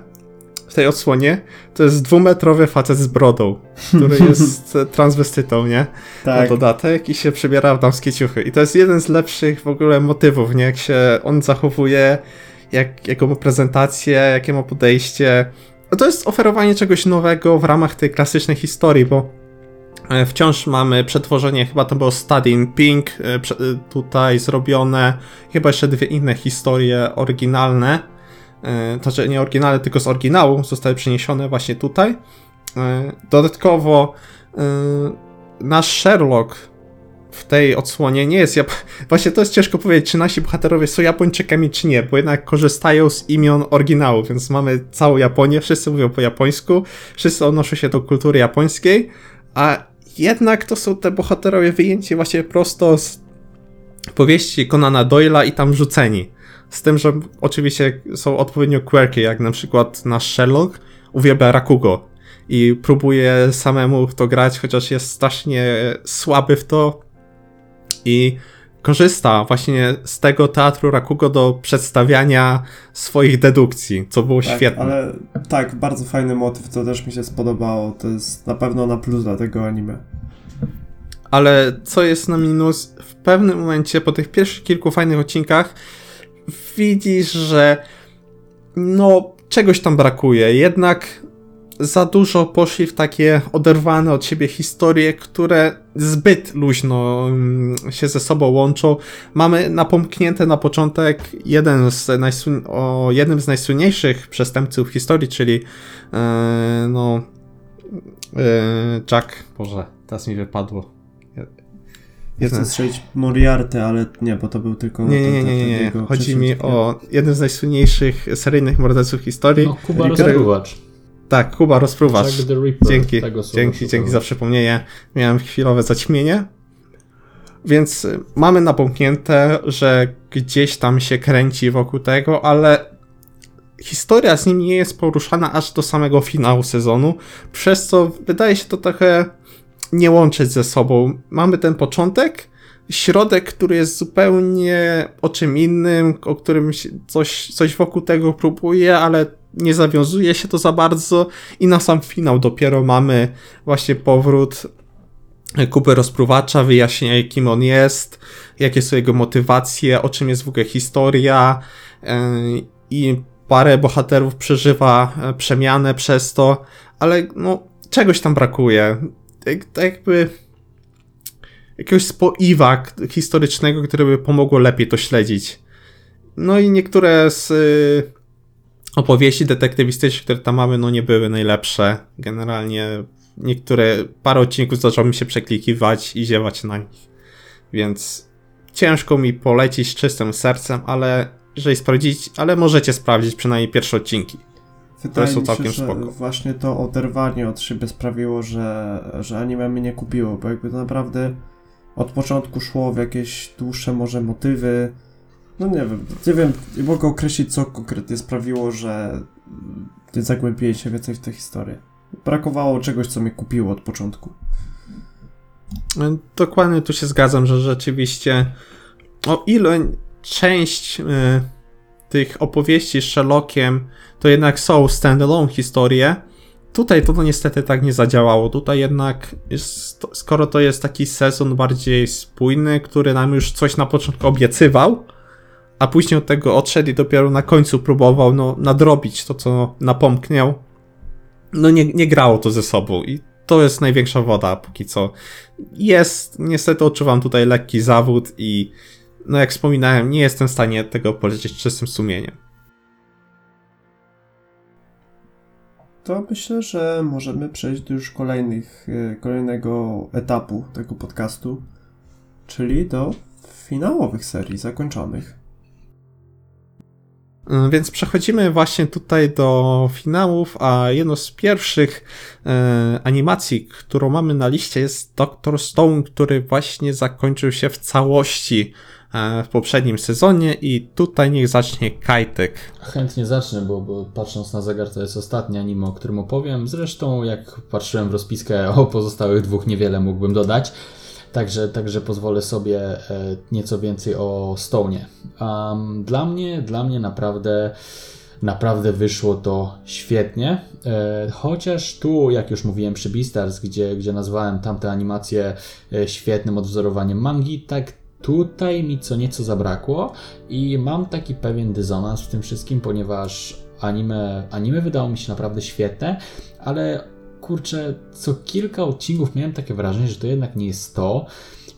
w tej odsłonie, to jest dwumetrowy facet z brodą, który [laughs] jest transwestytą, nie? Tak. Na dodatek i się przebiera w damskie ciuchy. I to jest jeden z lepszych w ogóle motywów, nie? Jak się on zachowuje, jak, jaką ma prezentację, jakie ma podejście. No to jest oferowanie czegoś nowego w ramach tej klasycznej historii, bo e, wciąż mamy przetworzenie, chyba to było Study in Pink e, e, tutaj zrobione, chyba jeszcze dwie inne historie oryginalne, e, znaczy nie oryginalne, tylko z oryginału zostały przeniesione właśnie tutaj. E, Dodatkowo e, nasz Sherlock w tej odsłonie nie jest Jap... [laughs] Właśnie to jest ciężko powiedzieć, czy nasi bohaterowie są Japończykami, czy nie, bo jednak korzystają z imion oryginału, więc mamy całą Japonię, wszyscy mówią po japońsku, wszyscy odnoszą się do kultury japońskiej, a jednak to są te bohaterowie wyjęci właśnie prosto z powieści Conana Doyle'a i tam rzuceni. Z tym, że oczywiście są odpowiednio quirky, jak na przykład nasz Sherlock uwielbia Rakugo i próbuje samemu w to grać, chociaż jest strasznie słaby w to i korzysta właśnie z tego teatru Rakugo do przedstawiania swoich dedukcji, co było Tak, świetne. ale tak, bardzo fajny motyw, to też mi się spodobało. To jest na pewno na plus dla tego anime. Ale co jest na minus, w pewnym momencie po tych pierwszych kilku fajnych odcinkach widzisz, że no czegoś tam brakuje. Jednak za dużo poszli w takie oderwane od siebie historie, które zbyt luźno mm, się ze sobą łączą. Mamy napomknięte na początek jeden z najsłyn- o jednym z najsłynniejszych przestępców historii, czyli e, no e, Jack, Boże, teraz mi wypadło. Ja chcę strzelić Moriarty, ale nie, bo to był tylko... Nie, nie, nie, nie, Chodzi mi o jeden z najsłynniejszych seryjnych morderców historii. No, Kuba rozpruwacz. Tak, Kuba Rozpruwacz. Dzięki, dzięki, dzięki za przypomnienie. Miałem chwilowe zaćmienie. Więc y, mamy napomknięte, że gdzieś tam się kręci wokół tego, ale historia z nim nie jest poruszana aż do samego finału sezonu, przez co wydaje się to trochę nie łączyć ze sobą. Mamy ten początek, środek, który jest zupełnie o czym innym, o którym coś, coś wokół tego próbuje, ale nie zawiązuje się to za bardzo i na sam finał dopiero mamy właśnie powrót Kuby Rozpruwacza, wyjaśnienie kim on jest, jakie są jego motywacje, o czym jest w ogóle historia yy, i parę bohaterów przeżywa e, przemianę przez to, ale no czegoś tam brakuje. Tak, tak jakby jakiegoś spoiwa historycznego, które by pomogło lepiej to śledzić. No i niektóre z y, opowieści detektywistycznych, które tam mamy, no nie były najlepsze. Generalnie niektóre, parę odcinków zaczęło mi się przeklikiwać i ziewać na nich. Więc ciężko mi polecić z czystym sercem, ale jeżeli sprawdzić, ale możecie sprawdzić przynajmniej pierwsze odcinki. Wydaje mi się, całkiem że spoko. właśnie to oderwanie od siebie sprawiło, że, że anime mnie nie kupiło, bo jakby to naprawdę od początku szło w jakieś dłuższe może motywy. No nie wiem, nie wiem, nie mogę określić co konkretnie sprawiło, że nie zagłębiłem się więcej w tę historię. Brakowało czegoś, co mnie kupiło od początku. E, Dokładnie tu się zgadzam, że rzeczywiście o ile część y, tych opowieści z Sherlockiem to jednak są standalone historie, tutaj to, to niestety tak nie zadziałało. Tutaj jednak, skoro to jest taki sezon bardziej spójny, który nam już coś na początku obiecywał, a później od tego odszedł i dopiero na końcu próbował no, nadrobić to, co napomkniał, no nie, nie grało to ze sobą i to jest największa woda póki co. Jest, niestety odczuwam tutaj lekki zawód i no jak wspominałem, nie jestem w stanie tego polecieć czystym sumieniem. To myślę, że możemy przejść do już kolejnych, e, kolejnego etapu tego podcastu, czyli do finałowych serii zakończonych. E, więc przechodzimy właśnie tutaj do finałów, a jedną z pierwszych e, animacji, którą mamy na liście jest Doctor Stone, który właśnie zakończył się w całości w poprzednim sezonie i tutaj niech zacznie Kajtek. Chętnie zacznę, bo, bo patrząc na zegar to jest ostatni anime, o którym opowiem. Zresztą jak patrzyłem w rozpiskę o pozostałych dwóch niewiele mógłbym dodać. Także, także pozwolę sobie e, nieco więcej o Stone'ie. Um, dla mnie, dla mnie naprawdę naprawdę wyszło to świetnie. E, chociaż tu, jak już mówiłem przy Beastars, gdzie, gdzie nazwałem tamte animacje e, świetnym odwzorowaniem mangi, tak tutaj mi co nieco zabrakło i mam taki pewien dysonans w tym wszystkim, ponieważ anime, anime wydało mi się naprawdę świetne, ale kurczę, co kilka odcinków miałem takie wrażenie, że to jednak nie jest to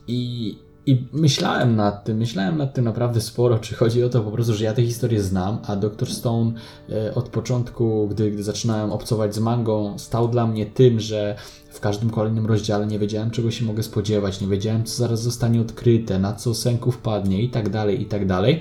i, i myślałem nad tym, myślałem nad tym naprawdę sporo, czy chodzi o to po prostu, że ja tę historię znam, a Dr. Stone e, od początku, gdy, gdy zaczynałem obcować z mangą, stał dla mnie tym, że w każdym kolejnym rozdziale nie wiedziałem, czego się mogę spodziewać, nie wiedziałem, co zaraz zostanie odkryte, na co Senku wpadnie i tak dalej, i tak dalej.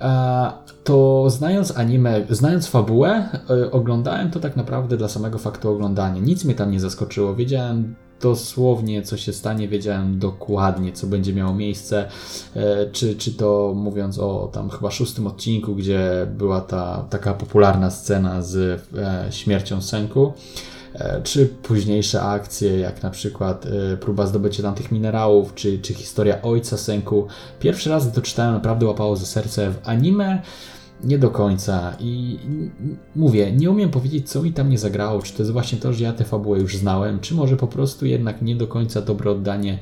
E, to znając anime, znając fabułę, e, oglądałem to tak naprawdę dla samego faktu oglądania. Nic mnie tam nie zaskoczyło. Wiedziałem dosłownie, co się stanie, wiedziałem dokładnie, co będzie miało miejsce. E, czy, czy to mówiąc o tam chyba szóstym odcinku, gdzie była ta taka popularna scena z śmiercią Senku czy późniejsze akcje, jak na przykład próba zdobycia tam tych minerałów, czy, czy historia ojca Senku. Pierwszy raz, to czytałem, naprawdę łapało za serce w anime nie do końca i mówię, nie umiem powiedzieć, co mi tam nie zagrało, czy to jest właśnie to, że ja tę fabułę już znałem, czy może po prostu jednak nie do końca dobre oddanie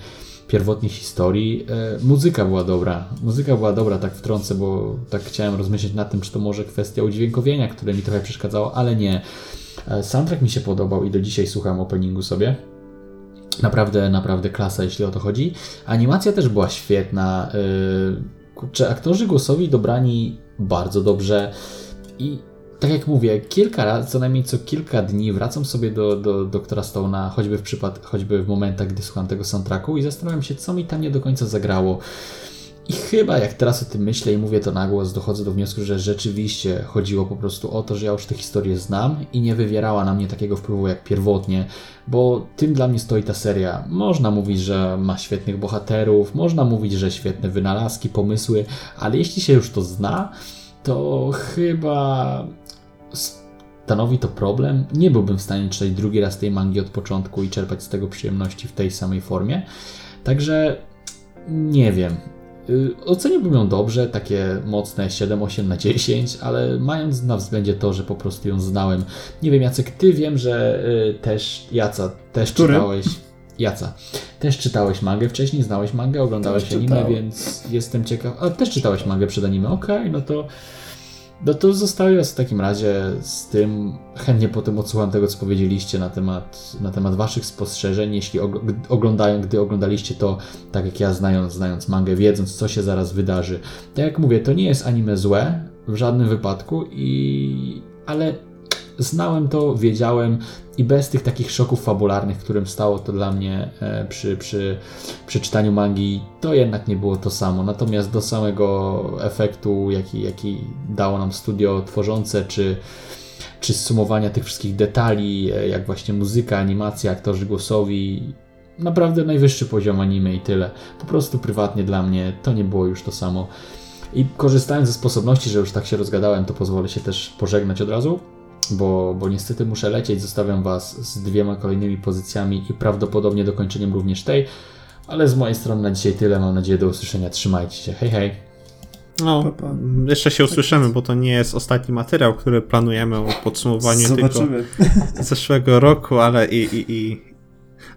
pierwotnej historii. E, muzyka była dobra, muzyka była dobra, tak wtrącę, bo tak chciałem rozmyśleć nad tym, czy to może kwestia udźwiękowienia, które mi trochę przeszkadzało, ale nie. E, soundtrack mi się podobał i do dzisiaj słucham openingu sobie. Naprawdę, naprawdę klasa, jeśli o to chodzi. Animacja też była świetna. E, kurczę, aktorzy głosowi dobrani bardzo dobrze. I tak jak mówię, kilka razy, co najmniej co kilka dni wracam sobie do, do doktora Stone'a, choćby w przypad, choćby w momentach, gdy słucham tego soundtracku i zastanawiam się, co mi tam nie do końca zagrało. I chyba jak teraz o tym myślę i mówię to na głos, dochodzę do wniosku, że rzeczywiście chodziło po prostu o to, że ja już tę historię znam i nie wywierała na mnie takiego wpływu jak pierwotnie, bo tym dla mnie stoi ta seria. Można mówić, że ma świetnych bohaterów, można mówić, że świetne wynalazki, pomysły, ale jeśli się już to zna, to chyba stanowi to problem. Nie byłbym w stanie czytać drugi raz tej mangi od początku i czerpać z tego przyjemności w tej samej formie. Także nie wiem. Y, oceniłbym ją dobrze, takie mocne 7-8 na 10, ale mając na względzie to, że po prostu ją znałem. Nie wiem, Jacek, ty wiem, że y, też, Jaca, też Który? czytałeś. Jaca, też czytałeś mangę wcześniej, znałeś mangę, oglądałeś też anime, czytałem. więc jestem ciekaw. A też czytałeś mangę przed anime, okej, okay, no to no to zostawię was w takim razie z tym. Chętnie potem odsłucham tego, co powiedzieliście na temat, na temat waszych spostrzeżeń, jeśli oglądają, gdy oglądaliście to, tak jak ja, znając, znając mangę, wiedząc, co się zaraz wydarzy. Tak jak mówię, to nie jest anime złe w żadnym wypadku, i... ale znałem to, wiedziałem i bez tych takich szoków fabularnych, którym stało to dla mnie e, przy, przy, przy czytaniu mangi, to jednak nie było to samo. Natomiast do samego efektu, jaki, jaki dało nam studio tworzące, czy, czy sumowania tych wszystkich detali, e, jak właśnie muzyka, animacja, aktorzy głosowi, naprawdę najwyższy poziom anime i tyle. Po prostu prywatnie dla mnie to nie było już to samo. I korzystając ze sposobności, że już tak się rozgadałem, to pozwolę się też pożegnać od razu bo, bo niestety muszę lecieć. Zostawiam Was z dwiema kolejnymi pozycjami i prawdopodobnie dokończeniem również tej. Ale z mojej strony na dzisiaj tyle. Mam nadzieję do usłyszenia. Trzymajcie się. Hej, hej. No, pa, pa. jeszcze się usłyszymy, bo to nie jest ostatni materiał, który planujemy o podsumowaniu Zobaczymy. tylko [laughs] zeszłego roku, ale i, i, i,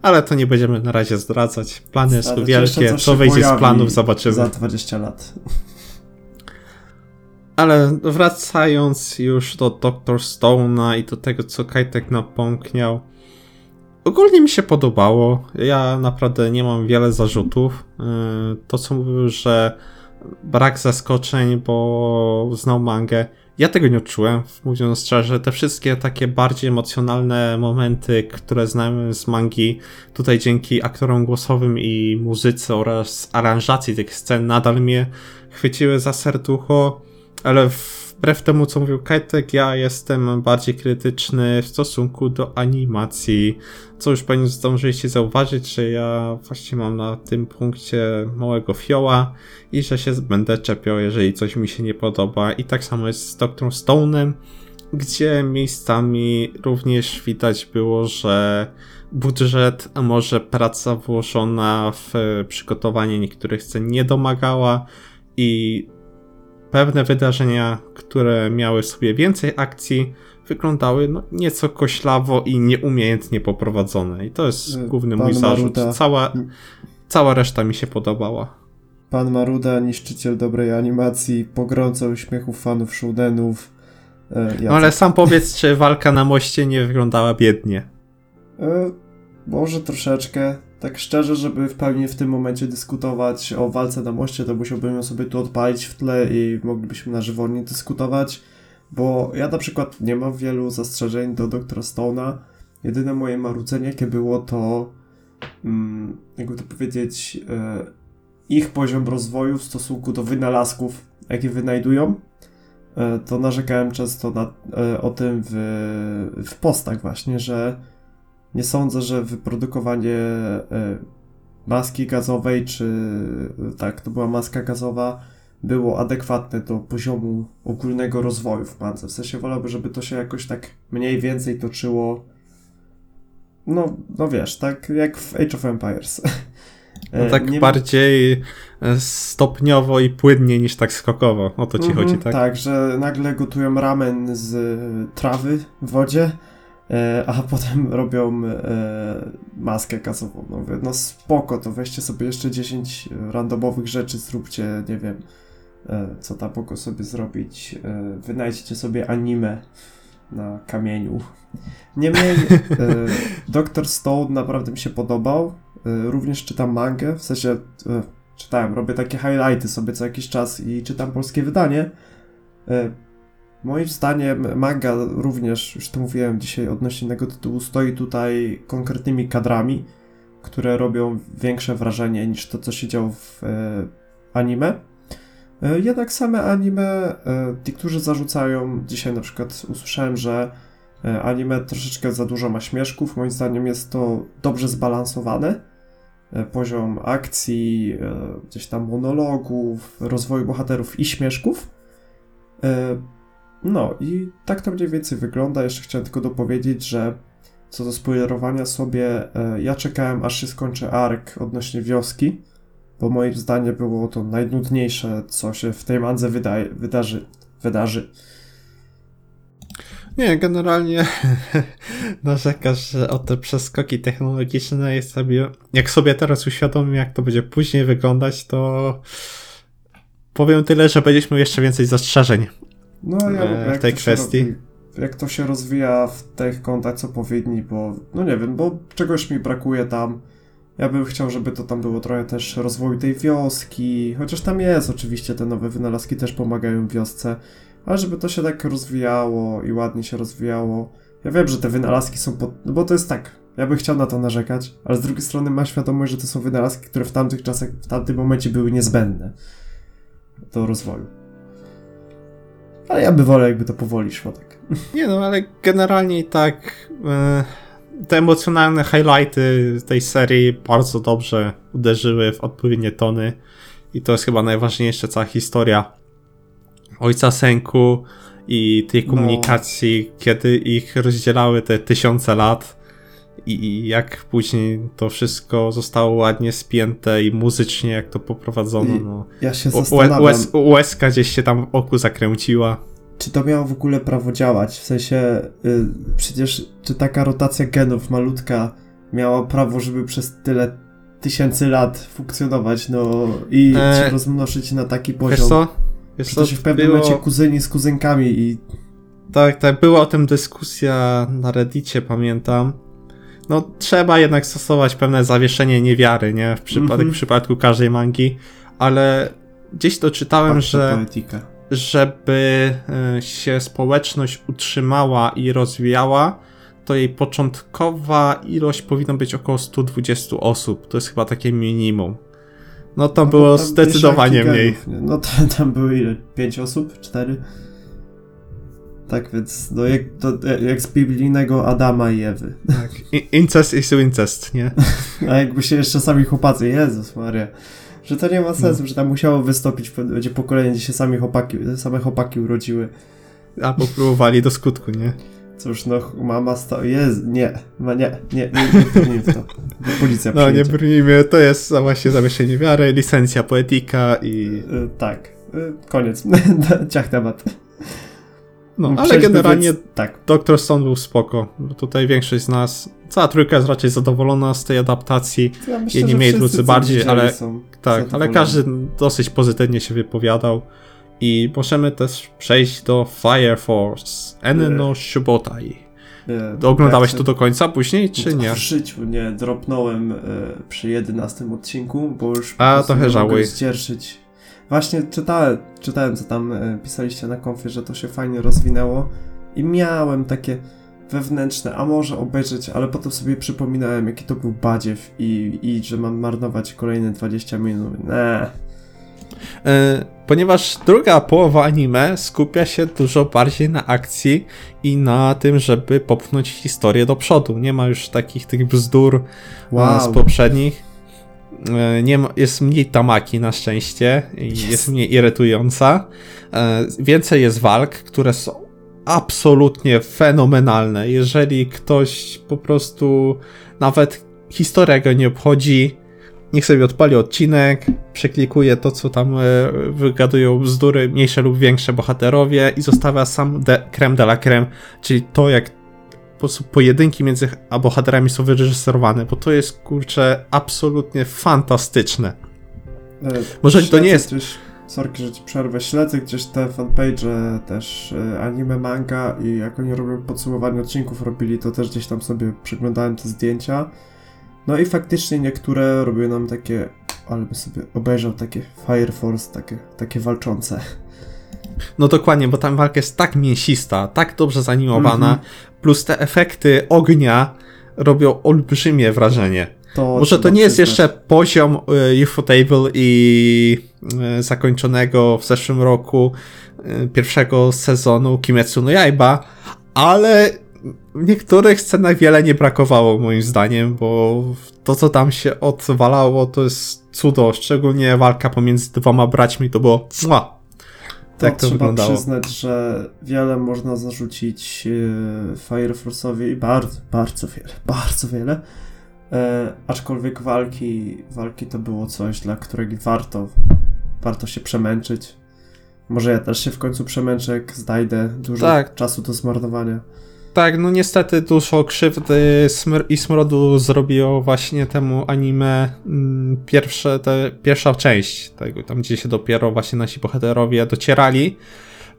ale to nie będziemy na razie zdradzać. Plany są wielkie, co wyjdzie z planów, zobaczymy. Za 20 lat. Ale wracając już do Dr. Stone'a i do tego, co Kajtek napomkniał, ogólnie mi się podobało. Ja naprawdę nie mam wiele zarzutów. Y, to, co mówił, że brak zaskoczeń, bo znał mangę. ja tego nie odczułem, mówiąc szczerze. Te wszystkie takie bardziej emocjonalne momenty, które znamy z mangi, tutaj dzięki aktorom głosowym i muzyce oraz aranżacji tych scen nadal mnie chwyciły za serducho, ale wbrew temu, co mówił Kajtek, ja jestem bardziej krytyczny w stosunku do animacji, co już pewnie zdążyliście zauważyć, że ja właśnie mam na tym punkcie małego fioła i że się będę czepiał, jeżeli coś mi się nie podoba. I tak samo jest z Dr. Stone'em, gdzie miejscami również widać było, że budżet, a może praca włożona w przygotowanie niektórych scen nie domagała i pewne wydarzenia, które miały sobie więcej akcji, wyglądały no, nieco koślawo i nieumiejętnie poprowadzone. I to jest Y, główny pan mój zarzut. Maruda. Cała, cała reszta mi się podobała. Pan Maruda, niszczyciel dobrej animacji, pogrąca uśmiechów fanów shoudenów. E, No ale sam powiedz, czy walka na moście nie wyglądała biednie. E, [laughs] może troszeczkę. Tak szczerze, żeby w pełni w tym momencie dyskutować o walce na moście, to musiałbym ją sobie tu odpalić w tle i moglibyśmy na żywo o niej dyskutować, bo ja na przykład nie mam wielu zastrzeżeń do Doktora Stone'a. Jedyne moje marudzenie, jakie było, to mm, jakby to powiedzieć, e, ich poziom rozwoju w stosunku do wynalazków, jakie wynajdują. E, to narzekałem często na, e, o tym w, w postach właśnie, że nie sądzę, że wyprodukowanie e, maski gazowej, czy tak, to była maska gazowa, było adekwatne do poziomu ogólnego rozwoju w mance. W sensie wolałbym, żeby to się jakoś tak mniej więcej toczyło. No, no wiesz, tak jak w Age of Empires. [laughs] No E, tak nie- bardziej e, stopniowo i płynnie niż tak skokowo. O to ci Mhm, chodzi, tak? Tak, że nagle gotują ramen z e, trawy w wodzie, e, a [laughs] potem robią e, maskę gazową. No, mówię, no spoko, to weźcie sobie jeszcze 10 randomowych rzeczy, zróbcie, nie wiem, e, co tam mogą sobie zrobić. E, wynajdźcie sobie anime na kamieniu. Niemniej e, [laughs] Dr. Stone naprawdę mi się podobał. E, również czytam mangę, w sensie e, czytałem, robię takie highlighty sobie co jakiś czas i czytam polskie wydanie. E, Moim zdaniem manga również, już to mówiłem dzisiaj odnośnie innego tytułu, stoi tutaj konkretnymi kadrami, które robią większe wrażenie niż to, co się działo w e, anime. E, jednak same anime, e, ci, którzy zarzucają, dzisiaj na przykład usłyszałem, że e, anime troszeczkę za dużo ma śmieszków. Moim zdaniem jest to dobrze zbalansowane. E, Poziom akcji, e, gdzieś tam monologów, rozwoju bohaterów i śmieszków. No i tak to mniej więcej wygląda. Jeszcze chciałem tylko dopowiedzieć, że co do spoilerowania sobie, e, ja czekałem aż się skończy ark odnośnie wioski, bo moim zdaniem było to najnudniejsze, co się w tej mandze wydaje, wydarzy. wydarzy. Nie, generalnie [laughs] narzekasz o te przeskoki technologiczne jest sobie, jak sobie teraz uświadomię, jak to będzie później wyglądać, to powiem tyle, że będziesz miał jeszcze więcej zastrzeżeń. No ja E, w tej kwestii. robi- jak to się rozwija w tych kątach, co powinni, bo no nie wiem, bo czegoś mi brakuje tam. Ja bym chciał, żeby to tam było trochę też rozwoju tej wioski, chociaż tam jest oczywiście te nowe wynalazki też pomagają wiosce, ale żeby to się tak rozwijało i ładnie się rozwijało. Ja wiem, że te wynalazki są pod... no bo to jest tak, ja bym chciał na to narzekać, ale z drugiej strony ma świadomość, że to są wynalazki, które w tamtych czasach, w tamtym momencie były niezbędne do rozwoju. Ale ja by wolał, jakby to powoli szło tak. Nie no, ale generalnie tak e, te emocjonalne highlighty tej serii bardzo dobrze uderzyły w odpowiednie tony i to jest chyba najważniejsza cała historia ojca Senku i tej No. komunikacji, kiedy ich rozdzielały te tysiące lat i, jak później to wszystko zostało ładnie spięte i muzycznie jak to poprowadzono. I No. Ja się zastanawiam, łez, łezka gdzieś się tam w oku zakręciła. czy to miało w ogóle prawo działać. W sensie, y, przecież czy taka rotacja genów malutka miała prawo, żeby przez tyle tysięcy lat funkcjonować, no i E, się rozmnożyć na taki poziom. Wiesz co? Wiesz co? się w pewnym było- momencie kuzyni z kuzynkami i Tak, tak, była o tym dyskusja na Reddicie, pamiętam. No, trzeba jednak stosować pewne zawieszenie niewiary, nie? W, przypadek, Mhm. w przypadku każdej mangi, ale gdzieś doczytałem, patrzę że poetykę. żeby e, się społeczność utrzymała i rozwijała, to jej początkowa ilość powinna być około 120 osób. To jest chyba takie minimum. No to No, było tam zdecydowanie mniej. No tam, tam były ile? Pięć osób? Cztery? Tak więc, no jak, to, jak z biblijnego Adama i Ewy. Tak. I- Incest is incest, nie? [laughs] A jakby się jeszcze sami chłopacy, Jezus Maria. Że to nie ma sensu, że tam musiało wystąpić będzie pokolenie, gdzie się sami chłopaki, same chłopaki urodziły. Albo próbowali do skutku, nie? Cóż, no mama stała, jest, nie, ma nie, nie, nie, nie brnij w to. Policja No nie brnijmy, to jest właśnie zawieszenie wiary, licencja poetyka i... Y, Tak, y, koniec. [laughs] Ciach temat. No, ale Przejdźmy generalnie więc- Tak, Doctor Stone był spoko. Tutaj większość z nas, cała trójka jest raczej zadowolona z tej adaptacji. ja myślę, Jedni mniej, drudzy bardziej, ale- Tak, ale każdy dosyć pozytywnie się wypowiadał. I możemy też przejść do Fire Force. Enno Shubotai. Y, Oglądałeś jak to do końca później, czy nie? W życiu nie, dropnąłem y, przy 11 odcinku, bo już A, trochę nie mogę żałuj. Właśnie czytałem, czytałem, co tam y, pisaliście na konfie, że to się fajnie rozwinęło i miałem takie wewnętrzne, a może obejrzeć, ale potem sobie przypominałem, jaki to był badziew i, i że mam marnować kolejne 20 minut. Nie. E, ponieważ druga połowa anime skupia się dużo bardziej na akcji i na tym, żeby popchnąć historię do przodu. Nie ma już takich tych bzdur e, z Wow. poprzednich. E, Nie ma, jest mniej tamaki na szczęście i Jest. jest mniej irytująca. E, Więcej jest walk, które są absolutnie fenomenalne. Jeżeli ktoś po prostu nawet historia go nie obchodzi, niech sobie odpali odcinek, przeklikuje to, co tam e, wygadują bzdury, mniejsze lub większe bohaterowie i zostawia sam de, creme de la creme, czyli to, jak po pojedynki między bohaterami są wyreżyserowane, bo to jest, kurczę, absolutnie fantastyczne. E, Może to nie jest- Gdzieś, sorki, że ci przerwę. Śledzę gdzieś te fanpage też e, anime, manga i jak oni robią podsumowanie odcinków robili, to też gdzieś tam sobie przeglądałem te zdjęcia. No i faktycznie niektóre robiły nam takie, ale by sobie obejrzał takie Fire Force, takie, takie walczące. No dokładnie, bo tam walka jest tak mięsista, tak dobrze zanimowana, Mhm. plus te efekty ognia robią olbrzymie wrażenie. To Może to nie jest przyznać. jeszcze poziom y, Ufotable i y, zakończonego w zeszłym roku y, pierwszego sezonu Kimetsu no Yaiba, ale w niektórych scenach wiele nie brakowało moim zdaniem, bo to co tam się odwalało to jest cudo, szczególnie walka pomiędzy dwoma braćmi to było Tak to trzeba wyglądało. przyznać, że wiele można zarzucić yy, Fire Force'owi, bardzo, bardzo wiele, bardzo wiele. E, aczkolwiek walki, walki to było coś, dla którego warto, warto się przemęczyć. Może ja też się w końcu przemęczę, jak znajdę dużo Tak. czasu do zmarnowania. Tak, no niestety dużo krzywdy smr i smrodu zrobiło właśnie temu anime mm, pierwsze, te, pierwsza część tego, tam gdzie się dopiero właśnie nasi bohaterowie docierali,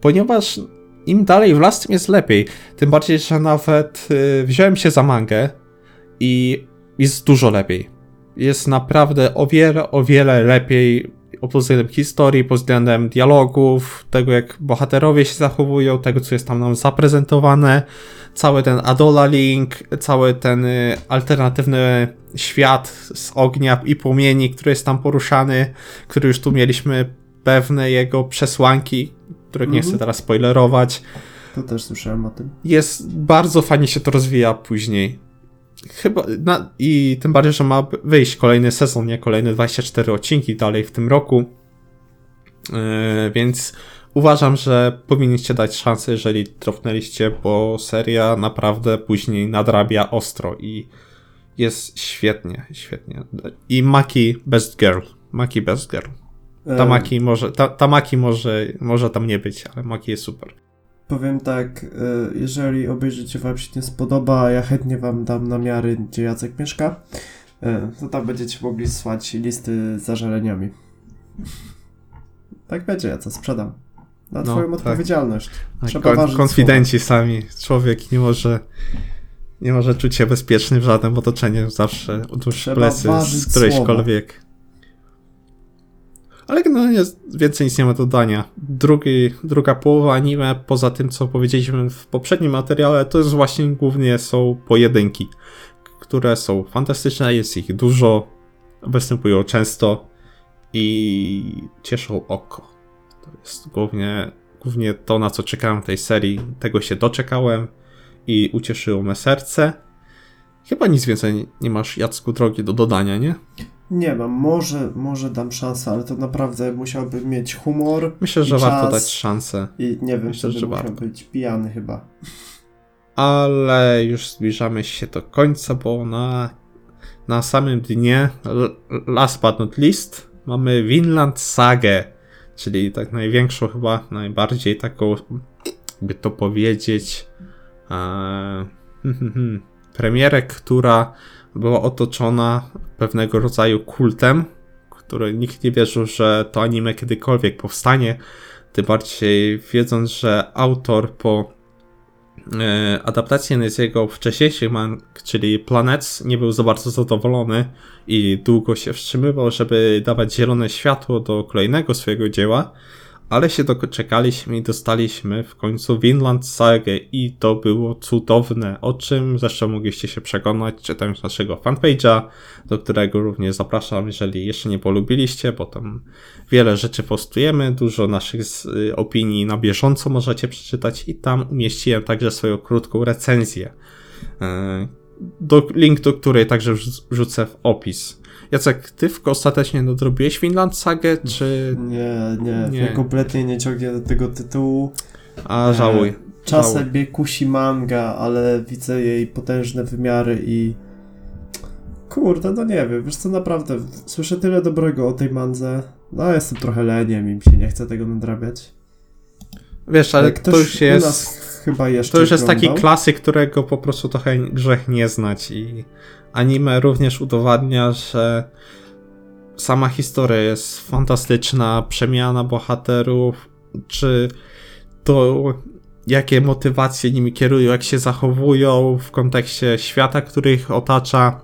ponieważ im dalej w las, tym jest lepiej. Tym bardziej, że nawet y, wziąłem się za mangę i jest dużo lepiej. Jest naprawdę o wiele, o wiele lepiej pod względem historii, pod względem dialogów, tego jak bohaterowie się zachowują, tego co jest tam nam zaprezentowane cały ten Adola Link, cały ten y, alternatywny świat z ognia i płomieni, który jest tam poruszany, który już tu mieliśmy pewne jego przesłanki, których nie Mhm. chcę teraz spoilerować. To też słyszałem o tym. Jest bardzo fajnie się to rozwija później. Chyba, na, i tym bardziej, że ma wyjść kolejny sezon, nie? Kolejne 24 odcinki dalej w tym roku. Yy, więc uważam, że powinniście dać szansę, jeżeli trofnęliście, bo seria naprawdę później nadrabia ostro i jest świetnie, świetnie. I Maki Best Girl. Maki Best Girl. E, Tamaki może, ta, Tamaki może, może tam nie być, ale Maki jest super. Powiem tak, y, jeżeli obejrzycie wam się nie spodoba, a ja chętnie wam dam namiary, gdzie Jacek mieszka, y, to tam będziecie mogli słać listy z zażaleniami. Tak będzie, ja to sprzedam. Na No, twoją tak. odpowiedzialność. Tak, Trzeba kon- konfidenci sami. Człowiek nie może nie może czuć się bezpieczny w żadnym otoczeniu. Zawsze Trzeba plecy z którejśkolwiek. Ale generalnie więcej nic nie ma do dodania. Drugi, druga połowa anime, poza tym co powiedzieliśmy w poprzednim materiale, to jest właśnie głównie są pojedynki, które są fantastyczne, jest ich dużo, występują często i cieszą oko. To jest głównie, głównie to, na co czekałem tej serii. Tego się doczekałem i ucieszyło me serce. Chyba nic więcej nie masz, Jacku, drogi do dodania, nie? Nie mam, może, może dam szansę, ale to naprawdę musiałbym mieć humor. Myślę, że warto czas dać szansę. I nie wiem, Myślę, że musiał warto. być pijany chyba. Ale już zbliżamy się do końca, bo na, na samym dnie, last but not least, mamy Vinland Sagę, czyli tak największą chyba, najbardziej taką, by to powiedzieć, e, [laughs] premierę, która była otoczona pewnego rodzaju kultem, który nikt nie wierzył, że to anime kiedykolwiek powstanie, tym bardziej wiedząc, że autor po e, adaptacji z jego wcześniejszych mang, czyli Planets, nie był za bardzo zadowolony i długo się wstrzymywał, żeby dawać zielone światło do kolejnego swojego dzieła, ale się doczekaliśmy i dostaliśmy w końcu Vinland Saga i to było cudowne, o czym zresztą mogliście się przekonać czytając naszego fanpage'a, do którego również zapraszam, jeżeli jeszcze nie polubiliście, bo tam wiele rzeczy postujemy, dużo naszych y, opinii na bieżąco możecie przeczytać i tam umieściłem także swoją krótką recenzję. E, Do, link do której także wrz- wrzucę w opis. Jacek, ty w- ostatecznie nadrobiłeś Finland Sagę, czy... Nie, nie, Nie. nie. kompletnie nie ciągnie do tego tytułu. A, żałuj. Czasem Żałuj. mnie kusi manga, ale widzę jej potężne wymiary i... Kurde, no nie wiem, wiesz co, naprawdę, słyszę tyle dobrego o tej mandze. No, jestem trochę leniem i mi się nie chce tego nadrabiać. Wiesz, ale ktoś to już jest... chyba jeszcze To już jest taki oglądał. klasyk, którego po prostu trochę grzech nie znać i anime również udowadnia, że sama historia jest fantastyczna, przemiana bohaterów, czy to jakie motywacje nimi kierują, jak się zachowują w kontekście świata, który ich otacza.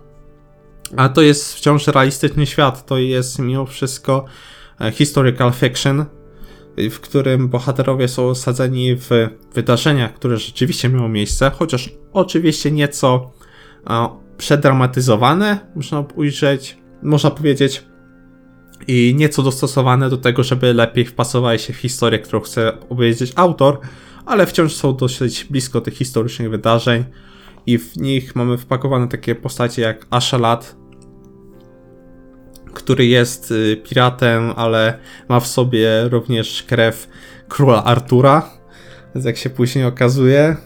A to jest wciąż realistyczny świat, to jest mimo wszystko e, historical fiction, w którym bohaterowie są osadzeni w wydarzeniach, które rzeczywiście miało miejsce, chociaż oczywiście nieco przedramatyzowane, można ujrzeć, można powiedzieć, i nieco dostosowane do tego, żeby lepiej wpasowały się w historię, którą chce opowiedzieć autor, ale wciąż są dosyć blisko tych historycznych wydarzeń i w nich mamy wpakowane takie postacie jak Ashelat, który jest y, piratem, ale ma w sobie również krew króla Artura, jak się później okazuje,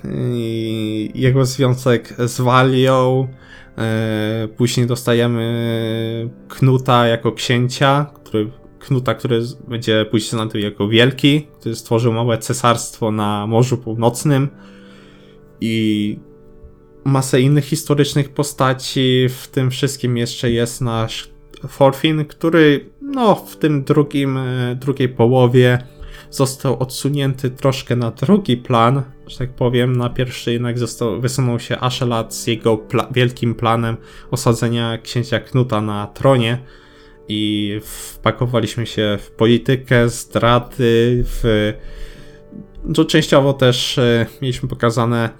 jego związek z Valią, e, później dostajemy Knuta jako księcia, który, Knuta, który będzie później znany jako Wielki, który stworzył małe cesarstwo na Morzu Północnym. I masę innych historycznych postaci, w tym wszystkim jeszcze jest nasz Forfin, który no, w tym drugim, e, drugiej połowie został odsunięty troszkę na drugi plan, że tak powiem. Na pierwszy jednak został, wysunął się Ashelat z jego pla- wielkim planem osadzenia księcia Knuta na tronie i wpakowaliśmy się w politykę, zdrady, w... To częściowo też e, mieliśmy pokazane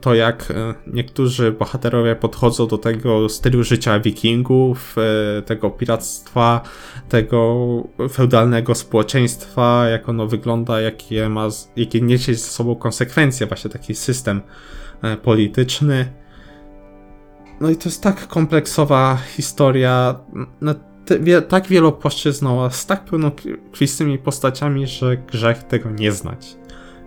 to, jak e, niektórzy bohaterowie podchodzą do tego stylu życia wikingów, e, tego piractwa, tego feudalnego społeczeństwa, jak ono wygląda, jakie ma, jakie niesie ze sobą konsekwencje, właśnie taki system e, polityczny. No i to jest tak kompleksowa historia, wie, tak wielopłaszczyznowa, z tak pełnokrwistymi postaciami, że grzech tego nie znać.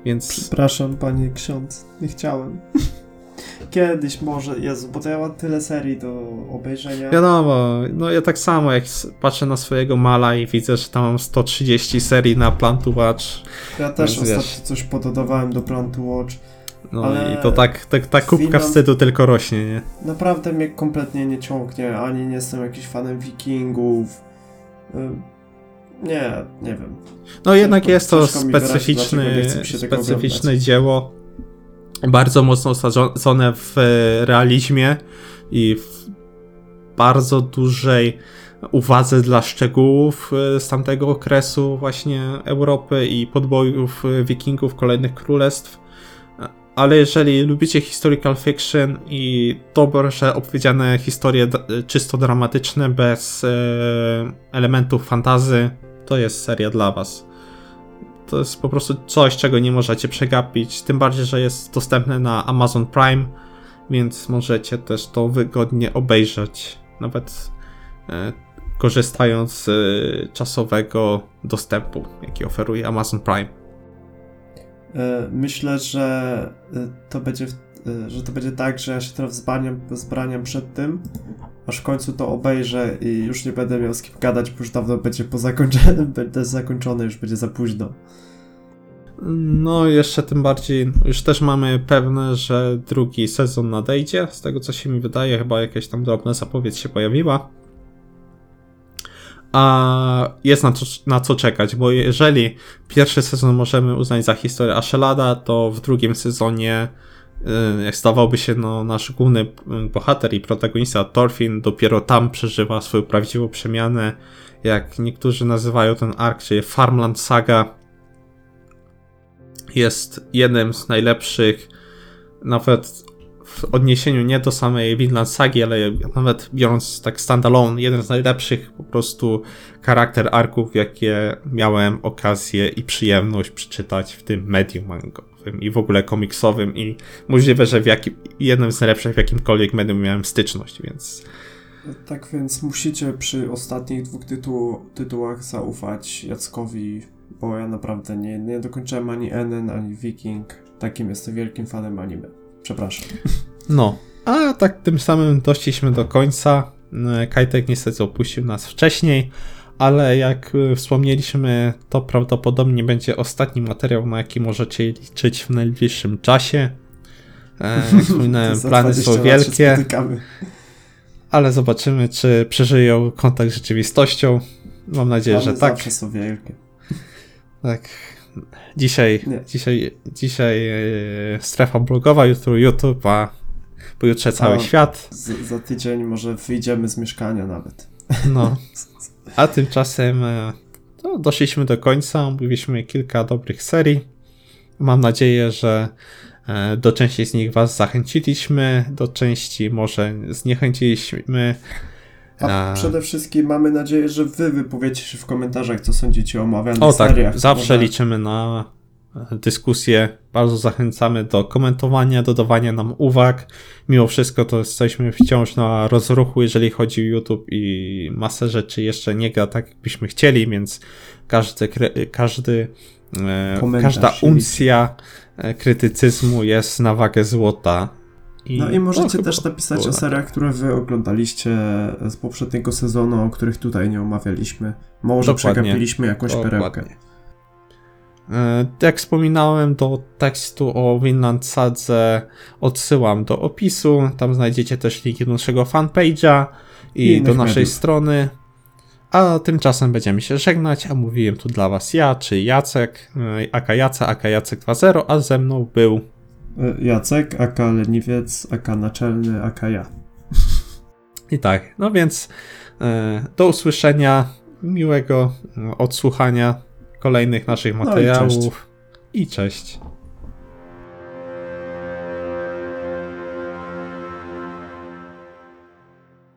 Więc Przepraszam, panie ksiądz, nie chciałem. [laughs] Kiedyś może, Jezu, bo to ja mam tyle serii do obejrzenia. wiadomo, no ja tak samo jak patrzę na swojego mala i widzę, że tam mam 130 serii na Plan to Watch, Ja też Więc wiesz. ostatnio coś pododawałem do Plan to Watch. no Ale i to tak, tak ta kubka Finland- wstydu tylko rośnie, nie? Naprawdę mnie kompletnie nie ciągnie, ani nie jestem jakiś fanem wikingów. Nie, nie wiem. No jednak jest to specyficzny, specyficzne dzieło, bardzo mocno osadzone w e, realizmie i w bardzo dużej uwadze dla szczegółów e, z tamtego okresu właśnie Europy i podbojów e, wikingów, kolejnych królestw. Ale jeżeli lubicie historical fiction i dobrze opowiedziane historie czysto dramatyczne, bez elementów fantazy, to jest seria dla was. To jest po prostu coś, czego nie możecie przegapić, tym bardziej, że jest dostępne na Amazon Prime, więc możecie też to wygodnie obejrzeć, nawet e, korzystając z e, czasowego dostępu, jaki oferuje Amazon Prime. E, Myślę, że e, to będzie, w- że to będzie tak, że ja się teraz zbraniam, zbraniam przed tym, aż w końcu to obejrzę i już nie będę miał z kim gadać, bo już dawno będzie po zakończeniu, [laughs] będę zakończony, już będzie za późno. No, jeszcze tym bardziej, już też mamy pewne, że drugi sezon nadejdzie. Z tego co się mi wydaje, chyba jakaś tam drobna zapowiedź się pojawiła. A jest na, to, na co czekać, bo jeżeli pierwszy sezon możemy uznać za historię Ashelada, to w drugim sezonie, y, jak zdawałoby się, no, nasz główny y, bohater i protagonista Thorfinn dopiero tam przeżywa swoją prawdziwą przemianę. Jak niektórzy nazywają ten ark, czyli Farmland Saga, jest jednym z najlepszych, nawet w odniesieniu nie do samej Vinland Sagi, ale nawet biorąc tak standalone, jeden z najlepszych po prostu charakter arków, jakie miałem okazję i przyjemność przeczytać w tym medium i w ogóle komiksowym i możliwe, że w jakim, jednym z najlepszych w jakimkolwiek medium miałem styczność, więc Tak więc musicie przy ostatnich dwóch tytuł, tytułach zaufać Jackowi, bo ja naprawdę nie, nie dokończyłem ani NN, ani Viking. Takim jestem wielkim fanem anime. Przepraszam. No, a tak tym samym doszliśmy do końca. Kajtek niestety opuścił nas wcześniej, ale jak e, wspomnieliśmy, to prawdopodobnie będzie ostatni materiał, na jaki możecie liczyć w najbliższym czasie. E, Jak [laughs] wspominałem, plany 20 są wielkie, ale zobaczymy, czy przeżyją kontakt z rzeczywistością. Mam nadzieję, Plany że tak. zawsze są wielkie. Tak. Dzisiaj, Nie. dzisiaj, dzisiaj e, strefa blogowa, jutro YouTube, a pojutrze cały A. świat. Z, za tydzień może wyjdziemy z mieszkania nawet. No. [laughs] A tymczasem e, to doszliśmy do końca. Omówiliśmy kilka dobrych serii. Mam nadzieję, że e, do części z nich Was zachęciliśmy, do części może zniechęciliśmy. A przede wszystkim mamy nadzieję, że wy wypowiecie się w komentarzach, co sądzicie o omawianych O tak, seriach. zawsze Może- liczymy na dyskusję. Bardzo zachęcamy do komentowania, dodawania nam uwag. Mimo wszystko to jesteśmy wciąż na rozruchu, jeżeli chodzi o YouTube i masę rzeczy jeszcze nie gra tak, jakbyśmy chcieli, więc każdy, każdy e, Komentarz każda uncja e, krytycyzmu jest na wagę złota. No i możecie też napisać o na seriach, które wy oglądaliście z poprzedniego sezonu, o których tutaj nie omawialiśmy. Może Dokładnie. przegapiliśmy jakąś Dokładnie. perełkę. E, Jak wspominałem, do tekstu o Vinland Sadze odsyłam do opisu. Tam znajdziecie też linki do naszego fanpage'a I i, do naszej mediów. strony. A tymczasem będziemy się żegnać, a mówiłem tu dla was ja, czy Jacek, e, aka Jaca, aka Jacek 2.0, a ze mną był Y, Jacek, aka leniwiec, aka naczelny, aka ja. i tak. No więc e, do usłyszenia, miłego e, odsłuchania kolejnych naszych No i materiałów cześć. i cześć.